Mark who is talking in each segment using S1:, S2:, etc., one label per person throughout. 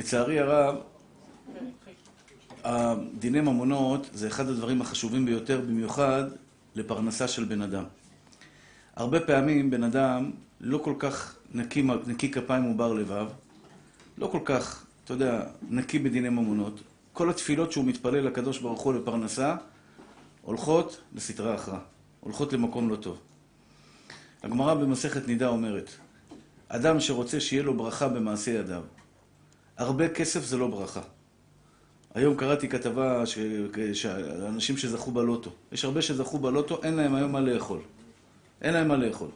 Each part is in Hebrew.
S1: לצערי הרב, דיני ממונות זה אחד הדברים החשובים ביותר, במיוחד לפרנסה של בן אדם. הרבה פעמים בן אדם לא כל כך נקי, נקי כפיים ובר לבב, לא כל כך, אתה יודע, נקי בדיני ממונות. כל התפילות שהוא מתפלל לקדוש ברוך הוא לפרנסה, הולכות לסתרה אחרא, הולכות למקום לא טוב. הגמרא במסכת נידה אומרת, אדם שרוצה שיהיה לו ברכה במעשה ידיו, הרבה כסף זה לא ברכה. היום קראתי כתבה שאנשים שזכו בלוטו, יש הרבה שזכו בלוטו, אין להם היום מה לאכול. אין להם מה לאכול.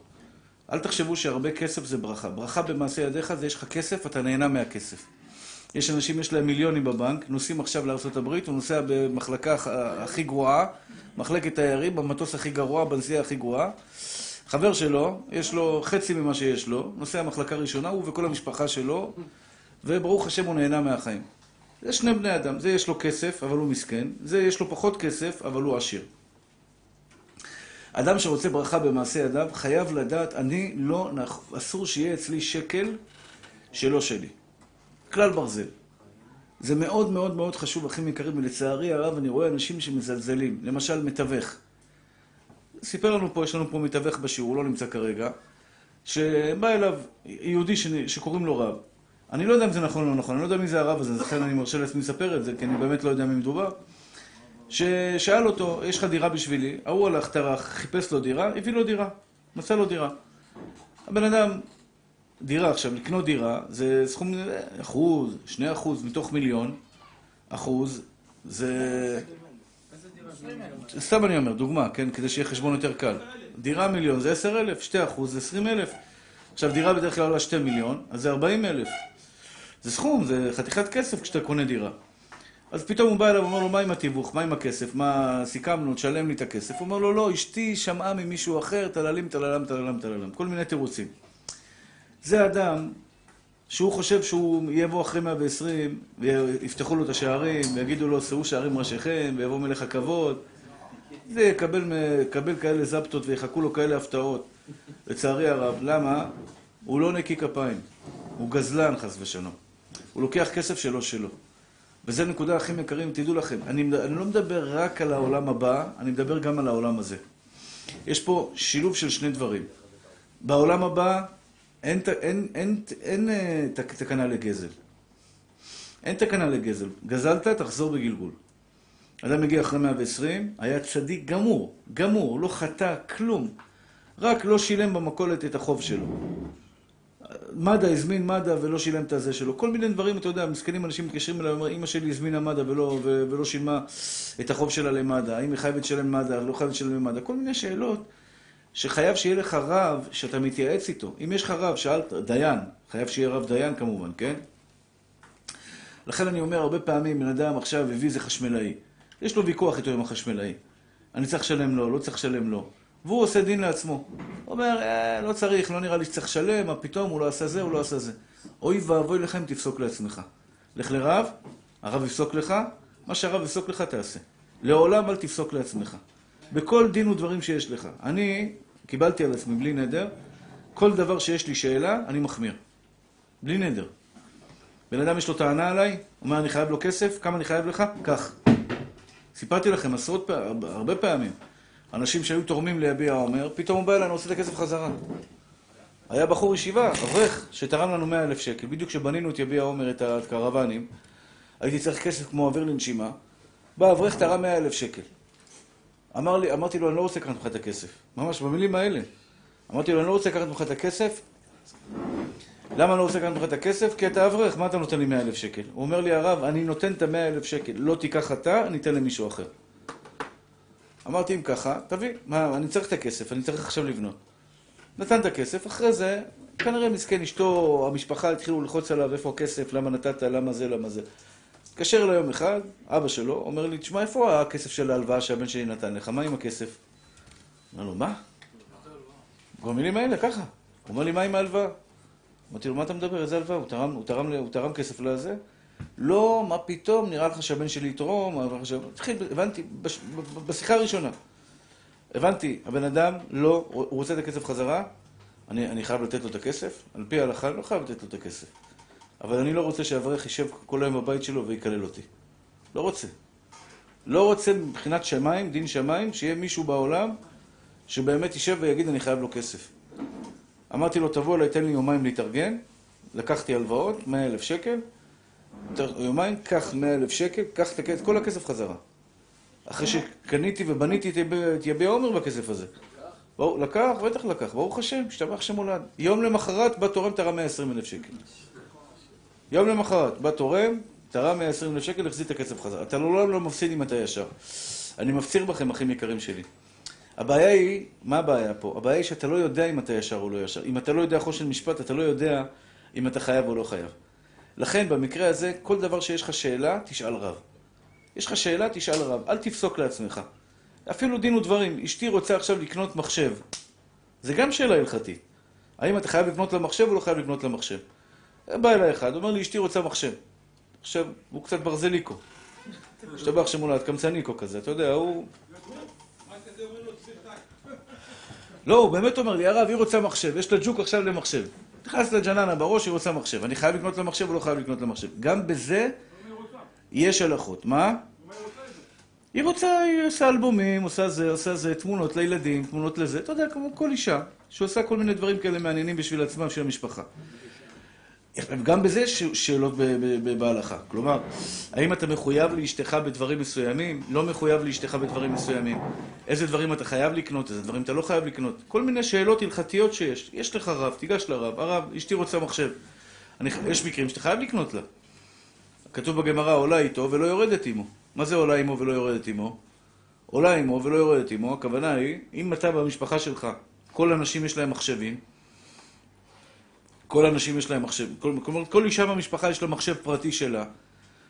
S1: אל תחשבו שהרבה כסף זה ברכה. ברכה במעשה ידיך זה יש לך כסף, אתה נהנה מהכסף. יש אנשים, יש להם מיליונים בבנק, נוסעים עכשיו לארה"ב, הוא נוסע במחלקה הכי גרועה, מחלקת תיירים, במטוס הכי גרוע, בנסיעה הכי גרועה. חבר שלו, יש לו חצי ממה שיש לו, נוסע מחלקה ראשונה, הוא וכל המשפחה שלו, וברוך השם הוא נהנה מהחיים. זה שני בני אדם, זה יש לו כסף, אבל הוא מסכן, זה יש לו פחות כסף, אבל הוא עשיר. אדם שרוצה ברכה במעשה ידיו, חייב לדעת, אני לא, אסור שיהיה אצלי שקל שלא שלי. כלל ברזל. זה מאוד מאוד מאוד חשוב, אחים יקרים, ולצערי הרב אני רואה אנשים שמזלזלים. למשל, מתווך. סיפר לנו פה, יש לנו פה מתווך בשיעור, הוא לא נמצא כרגע, שבא אליו יהודי שקוראים לו רב. אני לא יודע אם זה נכון או לא נכון, אני לא יודע מי זה הרב הזה, לכן אני מרשה לעצמי לספר את זה, כי אני באמת לא יודע מי מדובר. ששאל אותו, יש לך דירה בשבילי? ההוא הלך, טרח, חיפש לו דירה, הביא לו דירה, מצא לו דירה. הבן אדם, דירה עכשיו, לקנות דירה, זה סכום, אחוז, שני אחוז מתוך מיליון, אחוז, זה... סתם אני אומר, דוגמה, כן, כדי שיהיה חשבון יותר קל. דירה מיליון זה עשר אלף, שתי אחוז זה עשרים אלף. עכשיו, דירה בדרך כלל עולה שתי מיליון, אז זה ארבעים אלף. זה סכום, זה חתיכת כסף כשאתה קונה דירה. אז פתאום הוא בא אליו ואומר לו, מה עם התיווך? מה עם הכסף? מה סיכמנו? תשלם לי את הכסף. הוא אומר לו, לא, אשתי שמעה ממישהו אחר, טללים, טללם, טללם, טללם. כל מיני תירוצים. זה אדם שהוא חושב שהוא יבוא אחרי 120, ויפתחו לו את השערים, ויגידו לו, שאו שערים ראשיכם, ויבוא מלך הכבוד. זה יקבל, יקבל כאלה זפטות ויחכו לו כאלה הפתעות. לצערי הרב. למה? הוא לא נקי כפיים. הוא גזלן, חס ושלום. הוא לוקח כסף שלא שלו. וזו נקודה הכי יקרים, תדעו לכם. אני, אני לא מדבר רק על העולם הבא, אני מדבר גם על העולם הזה. יש פה שילוב של שני דברים. בעולם הבא אין, אין, אין, אין, אין אה, תקנה לגזל. אין תקנה לגזל. גזלת, תחזור בגלגול. אדם מגיע אחרי 120, היה צדיק גמור, גמור, לא חטא, כלום. רק לא שילם במכולת את החוב שלו. מד"א הזמין מד"א ולא שילם את הזה שלו. כל מיני דברים, אתה יודע, מסכנים אנשים מתקשרים אליי ואומרים, אמא שלי הזמינה מד"א ולא, ולא שילמה את החוב שלה למד"א, האם היא חייבת לשלם מד"א, לא חייבת לשלם למד"א. כל מיני שאלות שחייב שיהיה לך רב שאתה מתייעץ איתו. אם יש לך רב, שאלת, דיין, חייב שיהיה רב דיין כמובן, כן? לכן אני אומר, הרבה פעמים בן אדם עכשיו הביא איזה חשמלאי. יש לו ויכוח איתו עם החשמלאי. אני צריך לשלם לו, לא צריך לשלם לו. והוא עושה דין לעצמו. הוא אומר, אה, לא צריך, לא נראה לי שצריך לשלם, מה פתאום, הוא לא עשה זה, הוא לא עשה זה. אוי ואבוי לך אם תפסוק לעצמך. לך לרב, הרב יפסוק לך, מה שהרב יפסוק לך תעשה. לעולם אל תפסוק לעצמך. בכל דין ודברים שיש לך. אני קיבלתי על עצמי בלי נדר, כל דבר שיש לי שאלה, אני מחמיר. בלי נדר. בן אדם יש לו טענה עליי, אומר, אני חייב לו כסף, כמה אני חייב לך? קח. סיפרתי לכם עשרות פעמים, הרבה פעמים. אנשים שהיו תורמים ליביע עומר, פתאום הוא בא אלינו, עושה את הכסף חזרה. היה בחור ישיבה, אברך, שתרם לנו מאה אלף שקל. בדיוק כשבנינו את יביע עומר, את הקרוונים, הייתי צריך כסף כמו אוויר לנשימה. בא אברך, תרם מאה אלף שקל. אמר לי, אמרתי לו, אני לא רוצה לקחת ממך את הכסף. ממש, במילים האלה. אמרתי לו, אני לא רוצה לקחת ממך את הכסף. למה אני לא רוצה לקחת ממך את הכסף? כי אתה אברך, מה אתה נותן לי מאה אלף שקל? הוא אומר לי, הרב, אני נותן את המאה אלף שקל. לא תיקח אתה, אני אתן למישהו אחר. אמרתי, אם ככה, תביא, מה, אני צריך את הכסף, אני צריך עכשיו לבנות. נתן את הכסף, אחרי זה, כנראה מסכן אשתו, המשפחה התחילו ללחוץ עליו, איפה הכסף, למה נתת, למה זה, למה זה. התקשר אליי יום אחד, אבא שלו, אומר לי, תשמע, איפה הכסף של ההלוואה שהבן שלי נתן לך? מה עם הכסף? אומר לו, מה? במילים האלה, ככה. הוא אומר לי, מה עם ההלוואה? אמרתי לו, מה אתה מדבר? איזה הלוואה? הוא תרם, הוא תרם, הוא תרם כסף לזה? לא, מה פתאום, נראה לך שהבן שלי יתרום, התחיל, הבנתי, בשיחה הראשונה. הבנתי, הבן אדם לא, הוא רוצה את הכסף חזרה, אני, אני חייב לתת לו את הכסף, על פי ההלכה אני לא חייב לתת לו את הכסף. אבל אני לא רוצה שאברך יישב כל היום בבית שלו ויקלל אותי. לא רוצה. לא רוצה מבחינת שמיים, דין שמיים, שיהיה מישהו בעולם שבאמת יישב ויגיד אני חייב לו כסף. אמרתי לו, תבוא אליי, תן לי יומיים להתארגן, לקחתי הלוואות, 100 אלף שקל, יומיים, קח 100 אלף שקל, קח את כל הכסף חזרה. אחרי שקניתי ובניתי את יביע עומר בכסף הזה. לקח? לקח, בטח לקח, ברוך השם, השתבח שמולד. יום למחרת בא תורם, תרם 120 אלף שקל. יום למחרת בא תורם, תרם 120 אלף שקל, החזיר את הכסף חזרה. אתה לעולם לא מפסיד אם אתה ישר. אני מפציר בכם, אחים יקרים שלי. הבעיה היא, מה הבעיה פה? הבעיה היא שאתה לא יודע אם אתה ישר או לא ישר. אם אתה לא יודע חושן משפט, אתה לא יודע אם אתה חייב או לא חייב. לכן, במקרה הזה, כל דבר שיש לך שאלה, תשאל רב. יש לך שאלה, תשאל רב. אל תפסוק לעצמך. אפילו דין ודברים. אשתי רוצה עכשיו לקנות מחשב. זה גם שאלה הלכתית. האם אתה חייב לקנות לה מחשב או לא חייב לקנות לה מחשב? בא אליי אחד, אומר לי, אשתי רוצה מחשב. עכשיו, הוא קצת ברזליקו. השתבח שמולד, קמצניקו כזה, אתה יודע, הוא... לא, הוא באמת אומר לי, הרב, היא רוצה מחשב, יש לה ג'וק עכשיו למחשב. נכנס לג'ננה בראש, היא רוצה מחשב. אני חייב לקנות לה מחשב או לא חייב לקנות לה מחשב? גם בזה יש הלכות. מה? היא רוצה, היא עושה אלבומים, עושה זה, עושה זה, תמונות לילדים, תמונות לזה. אתה יודע, כמו כל אישה, שעושה כל מיני דברים כאלה מעניינים בשביל עצמם, בשביל המשפחה. גם בזה יש שאלות בהלכה. כלומר, האם אתה מחויב לאשתך בדברים מסוימים? לא מחויב לאשתך בדברים מסוימים? איזה דברים אתה חייב לקנות? איזה דברים אתה לא חייב לקנות? כל מיני שאלות הלכתיות שיש. יש לך רב, תיגש לרב. הרב, אשתי רוצה מחשב. אני, יש מקרים שאתה חייב לקנות לה. כתוב בגמרא, עולה איתו ולא יורדת עמו. מה זה עולה עמו ולא יורדת עמו? עולה עמו ולא יורדת עמו, הכוונה היא, אם אתה במשפחה שלך, כל הנשים יש להם מחשבים, כל הנשים יש להם מחשב, כלומר, כל אישה במשפחה יש לה מחשב פרטי שלה,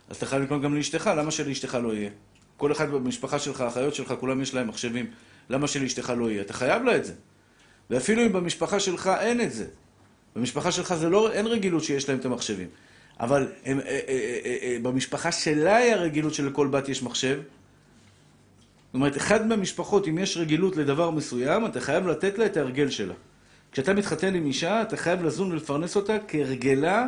S1: אז אתה חייב לקנות גם לאשתך, למה שלאשתך לא יהיה? כל אחד במשפחה שלך, האחיות שלך, כולם יש להם מחשבים, למה שלאשתך לא יהיה? אתה חייב לה את זה. ואפילו אם במשפחה שלך אין את זה, במשפחה שלך זה לא, אין רגילות שיש להם את המחשבים. אבל הם, אה, אה, אה, במשפחה שלה היה רגילות שלכל בת יש מחשב. זאת אומרת, אחד מהמשפחות, אם יש רגילות לדבר מסוים, אתה חייב לתת לה את ההרגל שלה. כשאתה מתחתן עם אישה, אתה חייב לזון ולפרנס אותה כהרגלה,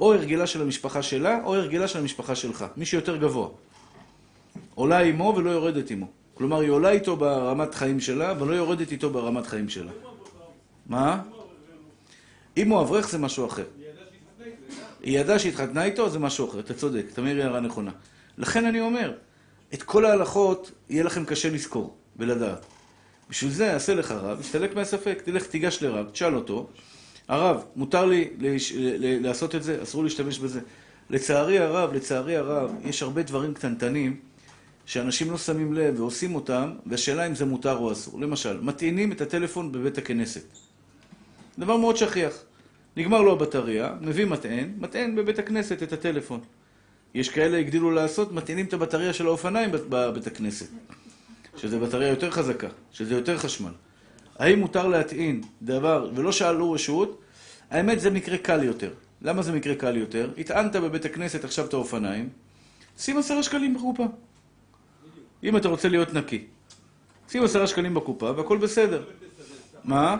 S1: או הרגלה של המשפחה שלה, או הרגלה של המשפחה שלך. מי שיותר גבוה. עולה עמו ולא יורדת עמו. כלומר, היא עולה איתו ברמת חיים שלה, ולא יורדת איתו ברמת חיים שלה. מה? אם הוא אברך זה משהו אחר. היא ידעה שהתחתנה איתו, זה משהו אחר. אתה צודק, אתה מעיר הערה נכונה. לכן אני אומר, את כל ההלכות יהיה לכם קשה לזכור ולדעת. בשביל זה יעשה לך רב, יסתלק מהספק, תלך, תיגש לרב, תשאל אותו, הרב, מותר לי. לעשות את זה? אסור להשתמש בזה? לצערי הרב, לצערי הרב, יש הרבה דברים קטנטנים שאנשים לא שמים לב ועושים אותם, והשאלה אם זה מותר או אסור. למשל, מטעינים את הטלפון בבית הכנסת. דבר מאוד שכיח. נגמר לו הבטריה, מביא מטען, מטען בבית הכנסת את הטלפון. יש כאלה הגדילו לעשות, מטעינים את הבטריה של האופניים בבית הכנסת. שזה בטריה יותר חזקה, שזה יותר חשמל. האם מותר להטעין דבר, ולא שאלו רשות, האמת זה מקרה קל יותר. למה זה מקרה קל יותר? הטענת בבית הכנסת עכשיו את האופניים, שים עשרה שקלים בקופה. אם אתה רוצה להיות נקי. שים עשרה שקלים בקופה והכל בסדר. מה?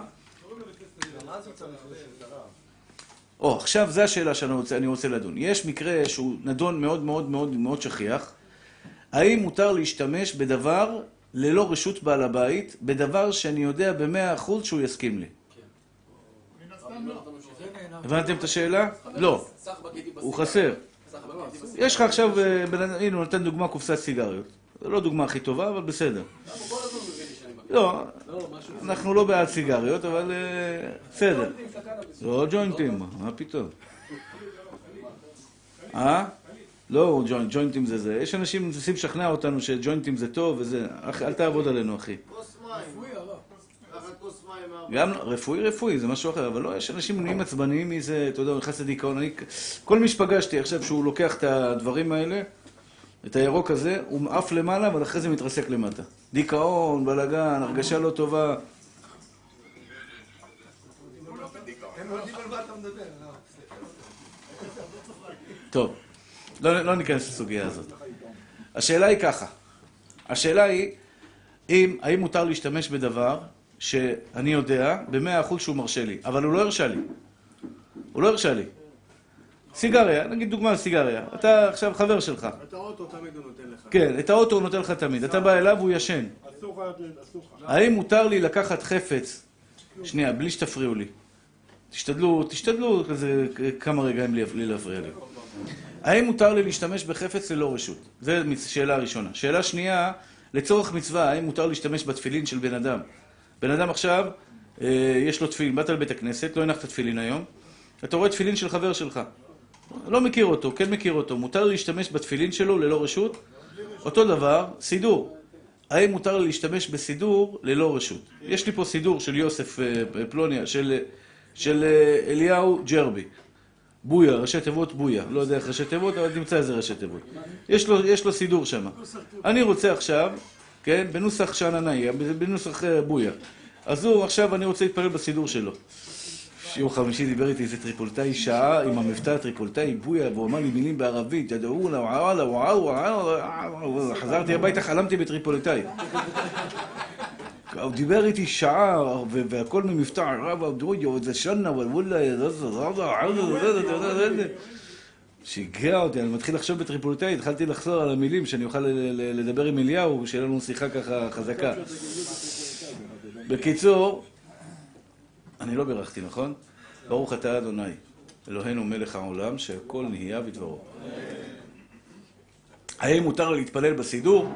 S1: או, עכשיו זו השאלה שאני רוצה, רוצה לדון. יש מקרה שהוא נדון מאוד מאוד מאוד מאוד שכיח. האם מותר להשתמש בדבר ללא רשות בעל הבית, בדבר שאני יודע במאה אחוז שהוא יסכים לי. הבנתם את השאלה? לא. הוא חסר. יש לך עכשיו, אה, הנה הוא נותן דוגמה קופסת סיגריות. זו לא דוגמה הכי טובה, אבל בסדר. לא, אנחנו לא בעד סיגריות, אבל אה, בסדר. לא ג'וינטים, מה פתאום? אה? לא ג'וינט, ג'וינטים זה זה. יש אנשים שמנסים לשכנע אותנו שג'וינטים זה טוב וזה. אל תעבוד עלינו, אחי. כוס מים. גם רפואי רפואי, זה משהו אחר, אבל לא, יש אנשים נהיים עצבניים מזה, אתה יודע, הוא נכנס לדיכאון. אני, כל מי שפגשתי עכשיו שהוא לוקח את הדברים האלה, את הירוק הזה, הוא עף למעלה, אבל אחרי זה מתרסק למטה. דיכאון, בלאגן, הרגשה לא טובה. טוב. לא, לא ניכנס לסוגיה הזאת. השאלה היא ככה, השאלה היא, אם, האם מותר להשתמש בדבר שאני יודע במאה אחוז שהוא מרשה לי, אבל הוא לא הרשה לי. הוא לא הרשה לי. סיגריה, נגיד דוגמה על סיגריה. אתה עכשיו חבר שלך.
S2: את האוטו תמיד הוא נותן לך.
S1: כן, את האוטו הוא נותן לך תמיד. אתה בא אליו והוא ישן.
S2: אסור לך, אסור לך.
S1: האם מותר לי לקחת חפץ, שנייה, בלי שתפריעו לי. תשתדלו, תשתדלו כזה כמה רגעים בלי להפריע לי. האם מותר לי להשתמש בחפץ ללא רשות? זו שאלה ראשונה. שאלה שנייה, לצורך מצווה, האם מותר להשתמש בתפילין של בן אדם? בן אדם עכשיו, אה, יש לו תפילין, באת לבית הכנסת, לא הנחת תפילין היום, אתה רואה תפילין של חבר שלך. לא מכיר אותו, כן מכיר אותו, מותר להשתמש בתפילין שלו ללא רשות? אותו דבר, סידור. האם מותר לי להשתמש בסידור ללא רשות? יש לי פה סידור של יוסף אה, פלוניה, של, של אה, אליהו ג'רבי. בויה, ראשי תיבות בויה. לא יודע איך ראשי תיבות, אבל נמצא איזה ראשי תיבות. יש לו, יש לו סידור שם. אני רוצה עכשיו, כן, בנוסח שאננאי, בנוסח אה, בויה. אז הוא, עכשיו אני רוצה להתפלל בסידור שלו. יום חמישי דיבר איתי איזה טריפולטאי שעה עם המבטא הטריפולטאי בויה, והוא אמר לי מילים בערבית, תדעו לה, וואלה, וואלה, וואלה, חזרתי הביתה, חלמתי בטריפולטאי. הוא דיבר איתי שעה, והכל ממבטא ערב, אבדודיו, זה שנה, וואלה, שיגע אותי, אני מתחיל לחשוב בטריפולטאי, התחלתי לחזור על המילים, שאני אוכל לדבר עם אליהו, שיהיה לנו שיחה ככה חזקה. בקיצור, אני לא בירכתי, נכון? ברוך אתה אדוני, אלוהינו מלך העולם, שהכל נהיה בדברו. האם מותר לי להתפלל בסידור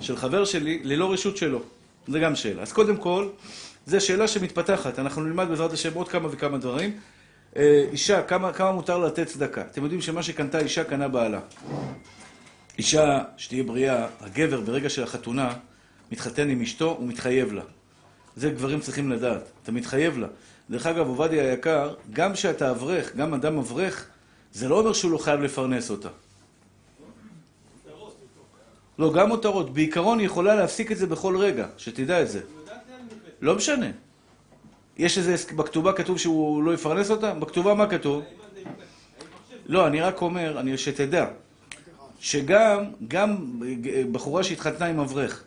S1: של חבר שלי ללא רשות שלו? זה גם שאלה. אז קודם כל, זו שאלה שמתפתחת. אנחנו נלמד בעזרת השם עוד כמה וכמה דברים. אה, אישה, כמה, כמה מותר לתת צדקה? אתם יודעים שמה שקנתה אישה, קנה בעלה. אישה, שתהיה בריאה, הגבר ברגע של החתונה, מתחתן עם אשתו, הוא מתחייב לה. זה גברים צריכים לדעת. אתה מתחייב לה. דרך אגב, עובדיה היקר, גם כשאתה אברך, גם אדם אברך, זה לא אומר שהוא לא חייב לפרנס אותה. לא, גם מותרות. בעיקרון היא יכולה להפסיק את זה בכל רגע, שתדע את זה. לא משנה. יש איזה, בכתובה כתוב שהוא לא יפרנס אותה? בכתובה מה כתוב? לא, אני רק אומר, אני, שתדע, שגם גם בחורה שהתחתנה עם אברך,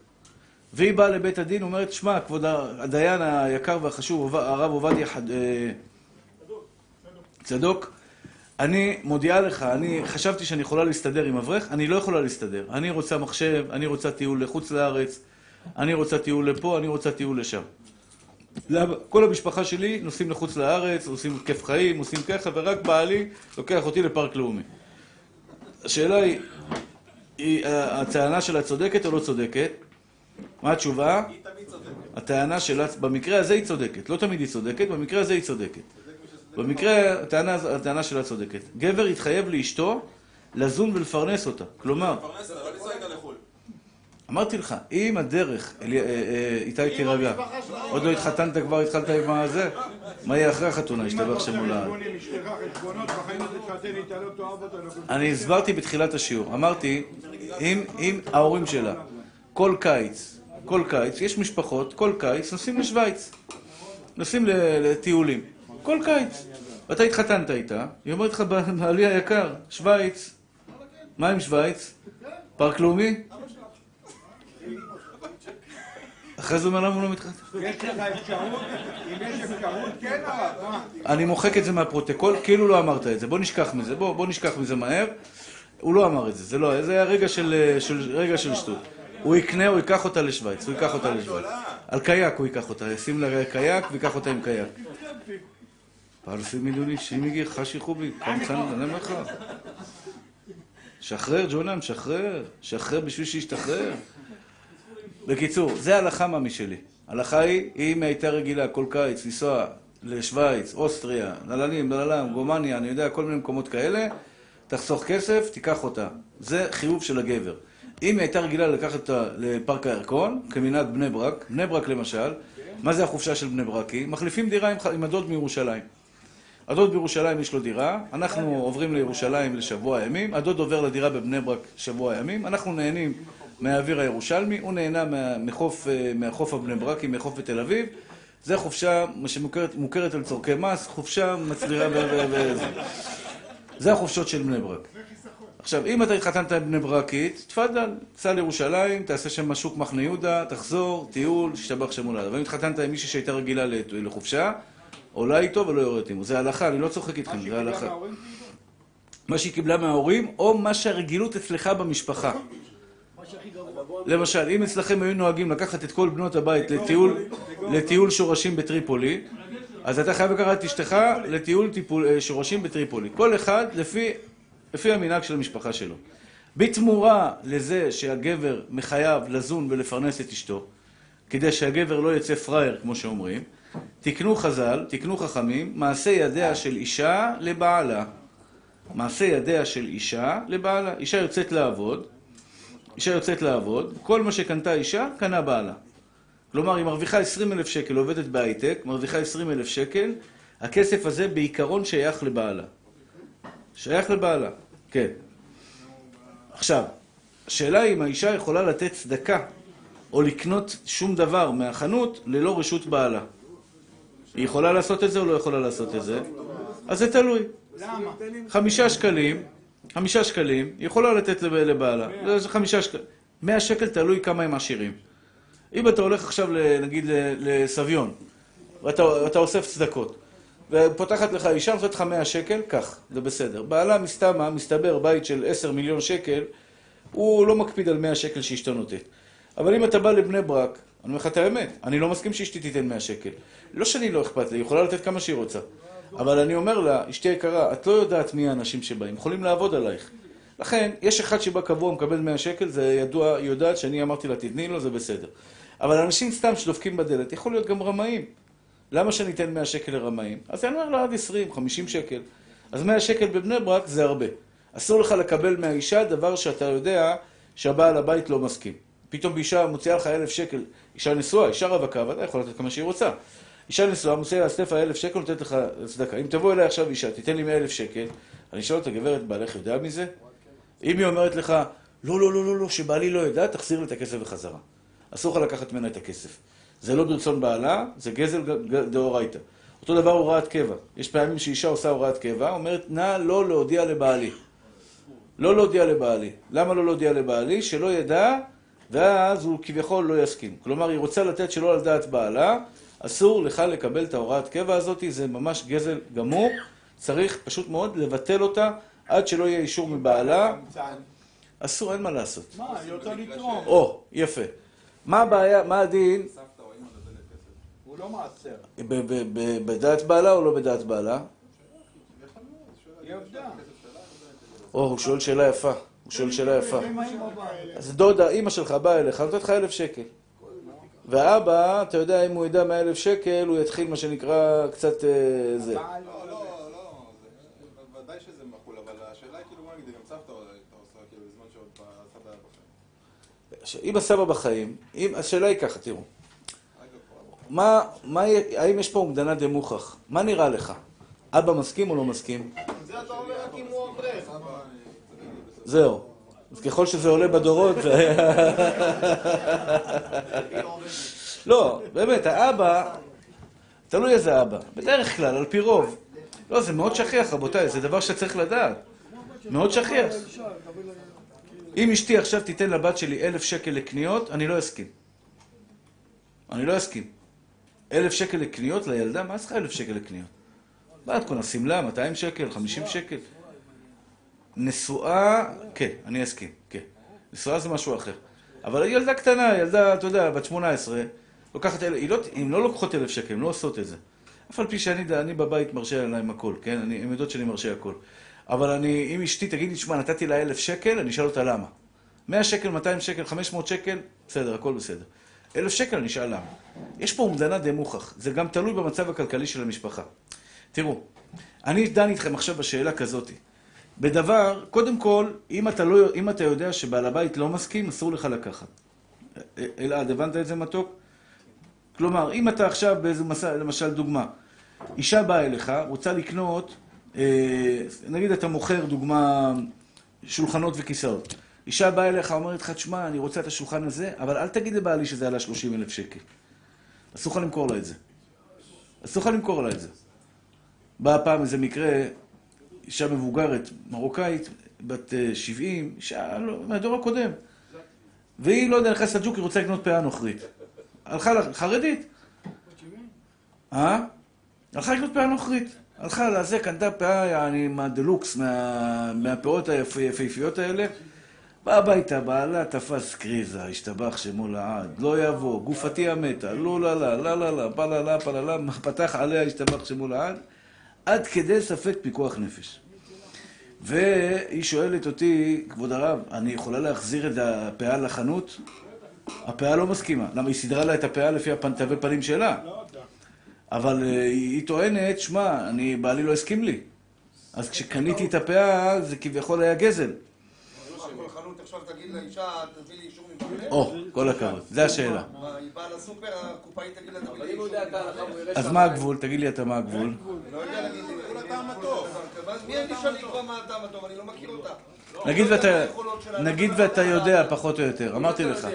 S1: והיא באה לבית הדין, אומרת, שמע, כבוד הדיין היקר והחשוב, הרב עובדיה חד- אה, צדוק, אני מודיעה לך, אני חשבתי שאני יכולה להסתדר עם אברך, אני לא יכולה להסתדר. אני רוצה מחשב, אני רוצה טיול לחוץ לארץ, אני רוצה טיול לפה, אני רוצה טיול לשם. כל המשפחה שלי נוסעים לחוץ לארץ, עושים כיף חיים, עושים ככה, ורק בעלי לוקח אותי לפארק לאומי. השאלה היא, היא הטענה שלה צודקת או לא צודקת? מה התשובה?
S3: היא תמיד צודקת.
S1: הטענה שלה, במקרה הזה היא צודקת. לא תמיד היא צודקת, במקרה הזה היא צודקת. במקרה, הטענה, הטענה שלה צודקת. גבר יתחייב לאשתו לזון ולפרנס אותה. כלומר,
S3: פרנס אותה, לא לנסוע איתה לחו"ל.
S1: אמרתי לך, אם הדרך, אה, אה, איתי תירגע, עוד לא התחתנת כבר, התחלת עם הזה? מה יהיה אחרי החתונה? השתבח שם מול העד.
S2: חשבון עם אשתך, חשבונות, בחיים הזה תתחתן איתה, תאהב אותה, לא כלום.
S1: אני הסברתי בתחילת השיעור, אמרתי, אם ההורים שלה, כל קיץ, כל קיץ, יש משפחות, כל קיץ נוסעים לשוויץ, נוסעים לטיולים, כל קיץ. ואתה התחתנת איתה, היא אומרת לך, בעלי היקר, שוויץ, מה עם שוויץ? פארק לאומי? אחרי זה אומר למה הוא לא מתחתן.
S2: יש לך אפשרות, אם יש אפשרות, כן הרב, מה?
S1: אני מוחק את זה מהפרוטוקול, כאילו לא אמרת את זה. בוא נשכח מזה, בוא, נשכח מזה מהר. הוא לא אמר את זה, זה לא, זה היה רגע של, רגע של שטות. הוא יקנה, הוא ייקח אותה לשוויץ, הוא ייקח אותה לשוויץ. על קייק הוא ייקח אותה, ישים לה קייק וייקח אותה עם קייק. פרסי מיליוני, שימיגי, חשי חובי, פעם חנן, אני אומר לך. שחרר, ג'ונם, שחרר. שחרר בשביל שישתחרר. בקיצור, זה הלכה מה משלי. הלכה היא, אם הייתה רגילה כל קיץ לנסוע לשוויץ, אוסטריה, נללים, נללם, גומניה, אני יודע, כל מיני מקומות כאלה, תחסוך כסף, תיקח אותה. זה חיוב של הגבר. אם היא הייתה רגילה לקחת אותה לפארק הירקון, כמנהג בני ברק, בני ברק למשל, מה זה החופשה של בני ברקים? מחליפים דירה עם, הדוד מירושלים. הדוד בירושלים יש לו דירה, אנחנו עוברים לירושלים לשבוע ימים, הדוד עובר לדירה בבני ברק שבוע ימים, אנחנו נהנים מהאוויר הירושלמי, הוא נהנה מחוף, אה, מהחוף הבני ברקי, מחוף בתל אביב, זה חופשה שמוכרת מוכרת על צורכי מס, חופשה מצליחה ו... זה החופשות של בני ברק. עכשיו, אם אתה התחתנת עם בני ברקית, תפאדל, סע לירושלים, תעשה שם שוק מחנה יהודה, תחזור, טיול, תשתבח שם מולד. אבל אם התחתנת עם מישהי שהייתה רגילה לחופשה, עולה איתו ולא יורדת עימו. זה הלכה, אני לא צוחק איתכם, זה הלכה. מה שהיא קיבלה מההורים, או מה שהרגילות אצלך במשפחה. למשל, אם אצלכם היו נוהגים לקחת את כל בנות הבית לטיול, לטיול שורשים בטריפולי, אז אתה חייב לקחת את אשתך לטיול טיפול, אה, שורשים בטריפולי. כל אחד לפי, לפי המנהג של המשפחה שלו. בתמורה לזה שהגבר מחייב לזון ולפרנס את אשתו, כדי שהגבר לא יצא פראייר, כמו שאומרים, תקנו חז"ל, תקנו חכמים, מעשה ידיה של אישה לבעלה. מעשה ידיה של אישה לבעלה. אישה יוצאת לעבוד, אישה יוצאת לעבוד, כל מה שקנתה אישה, קנה בעלה. כלומר, היא מרוויחה 20 אלף שקל, עובדת בהייטק, מרוויחה 20 אלף שקל, הכסף הזה בעיקרון שייך לבעלה. שייך לבעלה, כן. עכשיו, השאלה היא אם האישה יכולה לתת צדקה או לקנות שום דבר מהחנות ללא רשות בעלה. היא יכולה לעשות את זה או לא יכולה לעשות את זה? אז זה תלוי.
S2: למה?
S1: חמישה שקלים, חמישה שקלים, היא יכולה לתת לב- לבעלה. זה חמישה שקלים. מאה שקל תלוי כמה הם עשירים. אם אתה הולך עכשיו, נגיד, לסביון, ואתה אוסף צדקות, ופותחת לך אישה, נותנת לך מאה שקל, קח, זה בסדר. בעלה מסתמה, מסתבר, בית של עשר מיליון שקל, הוא לא מקפיד על מאה שקל שאשתו נותנת. אבל אם אתה בא לבני ברק, אני אומר לך את האמת, אני לא מסכים שאשתי תיתן 100 שקל. לא שאני לא אכפת לי, היא יכולה לתת כמה שהיא רוצה. אבל אני אומר לה, אשתי יקרה, את לא יודעת מי האנשים שבאים, יכולים לעבוד עלייך. לכן, יש אחד שבא קבוע, מקבל 100 שקל, זה ידוע, היא יודעת שאני אמרתי לה, תתני לו, זה בסדר. אבל אנשים סתם שדופקים בדלת, יכול להיות גם רמאים. למה שאני אתן 100 שקל לרמאים? אז אני אומר לה עד 20, 50 שקל. אז 100 שקל בבני ברק זה הרבה. אסור לך לקבל מהאישה דבר שאתה יודע שהבעל הבית לא מסכים. פתאום אישה מוציאה לך אלף שקל, אישה נשואה, אישה רווקה, ודאי יכולה לתת כמה שהיא רוצה. אישה נשואה, מוציאה לה סטפה אלף שקל, נותנת לך צדקה. אם תבוא אליי עכשיו אישה, תיתן לי מאה אלף שקל, אני אשאל אותה, גברת, בעלך יודע מזה? אם היא אומרת לך, לא, לא, לא, לא, לא, שבעלי לא ידע, תחזיר לי את הכסף בחזרה. אסור לך לקחת ממנה את הכסף. זה לא ברצון בעלה, זה גזל דאורייתא. אותו דבר הוראת קבע. יש פעמים שאישה עושה הוראת קבע, אומרת, נא לא להודיע לבעלי. לא להודיע לבעלי. למה לא להודיע לבעלי? שלא ידע, ואז הוא כביכול לא יסכים. כלומר, היא רוצה לתת שלא על דעת בעלה, אסור לך לקבל את ההוראת קבע הזאת, זה ממש גזל גמור. צריך פשוט מאוד לבטל אותה עד שלא יהיה אישור מבעלה. אסור, אין מה לעשות.
S2: מה, היא רוצה לתרום.
S1: או, יפה. מה הבעיה, מה הדין?
S2: הוא לא מעשר.
S1: ב- ב- ב- בדעת בעלה או לא בדעת בעלה? או, הוא שואל שאלה יפה. הוא שואל שאלה יפה. אז דודה, אימא שלך באה אליך, נותנת לך אלף שקל. והאבא, אתה יודע, אם הוא ידע מאה אלף שקל, הוא יתחיל מה שנקרא קצת אה, זה.
S3: לא, לא, לא, כאילו, כאילו.
S1: אם הסבא בחיים, אם, השאלה היא ככה, תראו. מה, מה, האם יש פה אומדנה דמוכח? מה נראה לך? אבא מסכים או לא מסכים?
S4: זה אתה אומר רק אם הוא אברך.
S1: זהו. אז ככל שזה עולה בדורות, זה... לא, באמת, האבא, תלוי איזה אבא. בדרך כלל, על פי רוב. לא, זה מאוד שכיח, רבותיי, זה דבר שצריך לדעת. מאוד שכיח. אם אשתי עכשיו תיתן לבת שלי אלף שקל לקניות, אני לא אסכים. אני לא אסכים. אלף שקל לקניות לילדה? מה צריכה אלף שקל לקניות? מה את קונה שמלה? 200 שקל? 50 שקל? נשואה, כן, אני אסכים, כן. נשואה זה משהו אחר. אבל ילדה קטנה, ילדה, אתה יודע, בת 18, לוקחת, אל- היא לא, הן לא לוקחות אלף שקל, הן לא עושות את זה. אף על פי שאני אני בבית מרשה להם הכל, כן? אני, הן יודעות שאני מרשה הכל. אבל אני, אם אשתי תגיד לי, שמע, נתתי לה אלף שקל, אני אשאל אותה למה. 100 שקל, 200 שקל, 500 שקל, בסדר, הכל בסדר. אלף שקל אני אשאל למה. יש פה אומדנה די מוכח, זה גם תלוי במצב הכלכלי של המשפחה. תראו, אני דן איתכם עכשיו בשאלה כזאתי. בדבר, קודם כל, אם אתה, לא, אם אתה יודע שבעל הבית לא מסכים, אסור לך לקחת. אלעד, הבנת את זה מתוק? כלומר, אם אתה עכשיו באיזה מסע, למשל דוגמה, אישה באה אליך, רוצה לקנות, אה, נגיד אתה מוכר דוגמה, שולחנות וכיסאות. אישה באה אליך, אומרת לך, תשמע, אני רוצה את השולחן הזה, אבל אל תגיד לבעלי שזה עלה 30 אלף שקל. אסור לך למכור לה את זה. אסור לך למכור לה את זה. באה פעם איזה מקרה, אישה מבוגרת, מרוקאית, בת אה, 70, אישה לא, מהדור הקודם. והיא, לא יודע, נכנסת לג'וק, היא רוצה לקנות פאה נוכרית. הלכה, לה- חרדית. אה? הלכה לקנות פאה נוכרית. הלכה לזה, קנתה פאה, יעני, מהדלוקס, מה- מהפאות היפ- היפהפיות האלה. בא הביתה, בעלה תפס קריזה, השתבח שמו לעד, לא יבוא, גופתי המתה, לא לה לה, לה לה לה, לה לה, לה לה, פתח עליה, השתבח שמו לעד, עד כדי ספק פיקוח נפש. והיא שואלת אותי, כבוד הרב, אני יכולה להחזיר את הפאה לחנות? הפאה לא מסכימה. למה? היא סידרה לה את הפאה לפי הפנתווי פנים שלה. אבל אה, היא טוענת, שמע, בעלי לא הסכים לי. אז כשקניתי את הפאה, זה כביכול היה גזל.
S4: כל חנות עכשיו תגיד לאישה, תביא לי אישור מבעלך?
S1: או, כל הכבוד. זה השאלה.
S4: מה, היא באה לסופר, הקופאית תגיד לה, תביא
S5: אבל
S4: לי
S5: אם הוא
S4: אישור
S5: יודע את ההלכה
S4: מבעלך?
S5: והוא יראה
S1: אז מה הגבול? תגיד לי אתה מה הגבול.
S4: לא יודע להגיד לי,
S3: כולה טעם הטוב.
S4: מי אני שאני אקבע מה הטעם הטוב? אני לא מכיר אותה.
S1: נגיד ואתה, נגיד ואתה יודע פחות או יותר, אמרתי לך.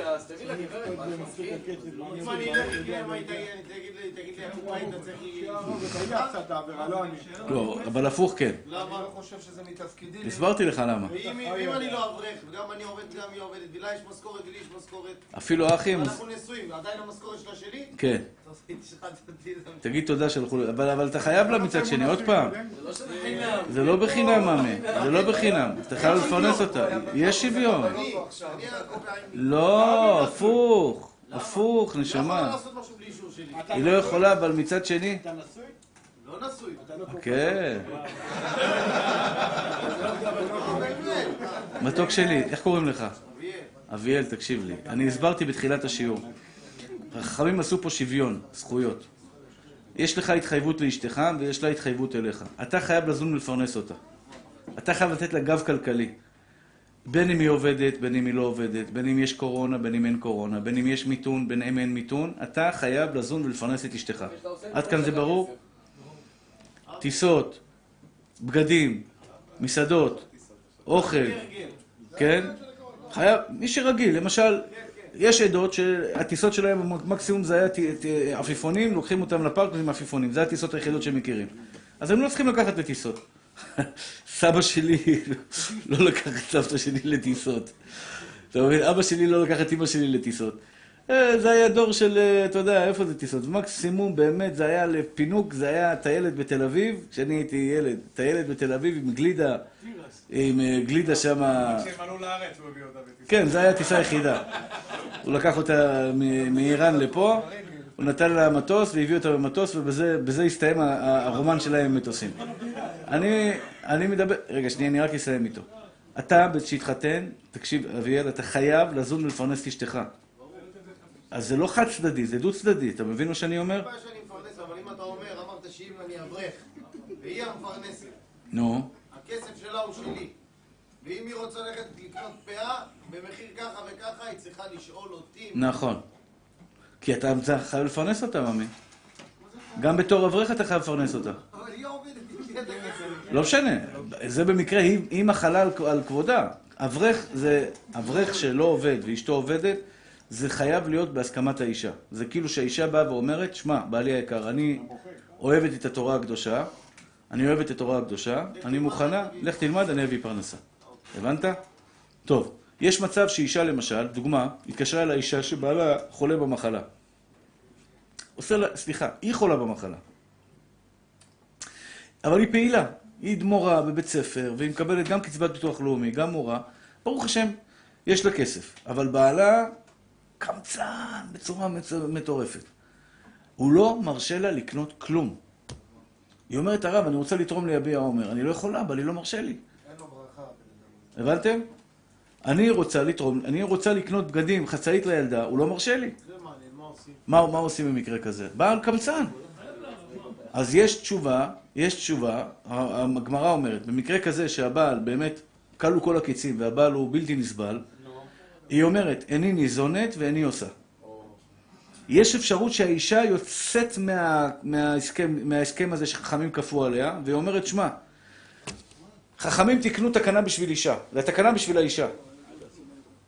S2: לא
S1: אבל הפוך כן.
S4: למה? אני לא חושב שזה מתפקידי.
S1: הסברתי לך למה.
S6: ואם אני לא אברך, וגם אני עובד, גם היא עובדת, ולה יש משכורת, ולי יש משכורת,
S1: אפילו האחים,
S6: ואנחנו נשואים, עדיין המשכורת שלה שלי?
S1: כן. תגיד תודה שהלכו, ל- אבל אבל אתה חייב לה מצד שני, עוד פעם.
S5: זה לא.
S1: זה לא בחינם, מאמי. זה לא בחינם. אתה חייב לפרנס אותה. יש שוויון. לא, הפוך. הפוך,
S6: לא
S1: נשמה.
S6: שלי.
S1: היא לא יכולה, אבל מצד שני...
S2: אתה נשוי?
S6: לא נשוי.
S1: כן.
S6: לא, באמת.
S1: מתוק שלי, איך קוראים לך?
S6: אביאל.
S1: אביאל, תקשיב לי. אני הסברתי בתחילת השיעור. החכמים עשו פה שוויון, זכויות. יש לך התחייבות לאשתך ויש לה התחייבות אליך. אתה חייב לזון ולפרנס אותה. אתה חייב לתת לה גב כלכלי. בין אם היא עובדת, בין אם היא לא עובדת, בין אם יש קורונה, בין אם אין קורונה, בין אם יש מיתון, בין אם אין מיתון, אתה חייב לזון ולפרנס את אשתך. עד כאן זה
S5: דברים
S1: ברור? טיסות, בגדים, מסעדות, אוכל, כן? חייב, מי שרגיל, למשל, יש עדות שהטיסות שלהם, מקסימום זה היה עפיפונים, לוקחים אותם לפארק עם עפיפונים, זה הטיסות היחידות שהם מכירים. אז הם לא צריכים לקחת לטיסות. סבא שלי לא לקח את סבתא שלי לטיסות. אתה מבין? אבא שלי לא לקח את אמא שלי לטיסות. אה, זה היה דור של, אה, אתה יודע, איפה זה טיסות? מקסימום באמת זה היה לפינוק, זה היה טיילת בתל אביב, כשאני הייתי ילד, טיילת בתל אביב עם גלידה, עם אה, גלידה שמה...
S3: כשהם עלו לארץ הוא הביא אותה בטיסה.
S1: כן, זו הייתה הטיסה היחידה. הוא לקח אותה מאיראן לפה, הוא נתן לה מטוס והביא אותה במטוס, ובזה בזה הסתיים הרומן שלהם עם מטוסים. אני, אני מדבר... רגע, שנייה, אני רק אסיים איתו. אתה, כשתתחתן, תקשיב, אביאל, אתה חייב לזון ולפרנס את אשתך. אז זה לא חד צדדי, זה דו צדדי, אתה מבין מה שאני אומר?
S6: אין בעיה שאני מפרנס, אבל אם אתה אומר, אמרת שאם אני אברך, והיא המפרנסת,
S1: נו,
S6: הכסף שלה הוא שלי. ואם היא רוצה ללכת לקנות פאה, במחיר ככה וככה, היא צריכה לשאול אותי.
S1: נכון. כי אתה חייב לפרנס אותה, ממי. גם בתור אברך אתה חייב לפרנס אותה. לא משנה, זה במקרה, היא, מחלה על כבודה. אברך זה, אברך שלא עובד ואשתו עובדת, זה חייב להיות בהסכמת האישה. זה כאילו שהאישה באה ואומרת, שמע, בעלי היקר, אני אוהבת את התורה הקדושה, אני אוהבת את התורה הקדושה, אני מוכנה, לך תלמד, אני אביא פרנסה. הבנת? טוב, יש מצב שאישה למשל, דוגמה, התקשרה אל האישה שבעלה חולה במחלה. עושה לה, סליחה, היא חולה במחלה. אבל היא פעילה. היא מורה בבית ספר, והיא מקבלת גם קצבת ביטוח לאומי, גם מורה. ברוך השם, יש לה כסף. אבל בעלה קמצן בצורה מטורפת. הוא לא מרשה לה לקנות כלום. היא אומרת, הרב, אני רוצה לתרום ליביע עומר. אני לא יכולה, אבל היא לא מרשה לי.
S4: אין לו ברכה.
S1: הבנתם? אני רוצה לתרום, אני רוצה לקנות בגדים, חצאית לילדה, הוא לא מרשה לי.
S6: זה מעניין, מה עושים?
S1: מה, עושים במקרה כזה? בעל קמצן. אז יש תשובה, יש תשובה, הגמרא אומרת, במקרה כזה שהבעל באמת כלו כל הקיצים והבעל הוא בלתי נסבל, היא אומרת, איני ניזונת ואיני עושה. יש אפשרות שהאישה יוצאת מה, מההסכם, מההסכם הזה שחכמים כפו עליה, והיא אומרת, שמע, חכמים תקנו תקנה בשביל אישה, זה התקנה בשביל האישה.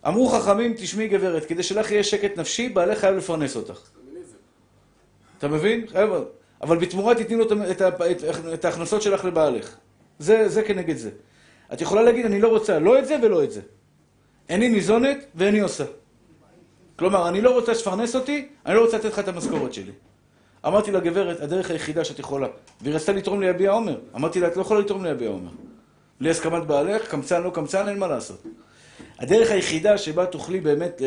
S1: אמרו חכמים, תשמעי גברת, כדי שלך יהיה שקט נפשי, בעלך חייב לפרנס אותך. אתה מבין? חייב... אבל בתמורה תתני לו את, את, את, ההכנסות שלך לבעלך. זה, זה כנגד זה. את יכולה להגיד, אני לא רוצה לא את זה ולא את זה. איני ניזונת ואיני עושה. כלומר, אני לא רוצה שתפרנס אותי, אני לא רוצה לתת לך את המשכורת שלי. אמרתי לגברת, הדרך היחידה שאת יכולה. והיא רצתה לתרום לי יביע עומר. אמרתי לה, את לא יכולה לתרום לי יביע עומר. בלי הסכמת בעלך, קמצן לא קמצן, אין מה לעשות. הדרך היחידה שבה תוכלי באמת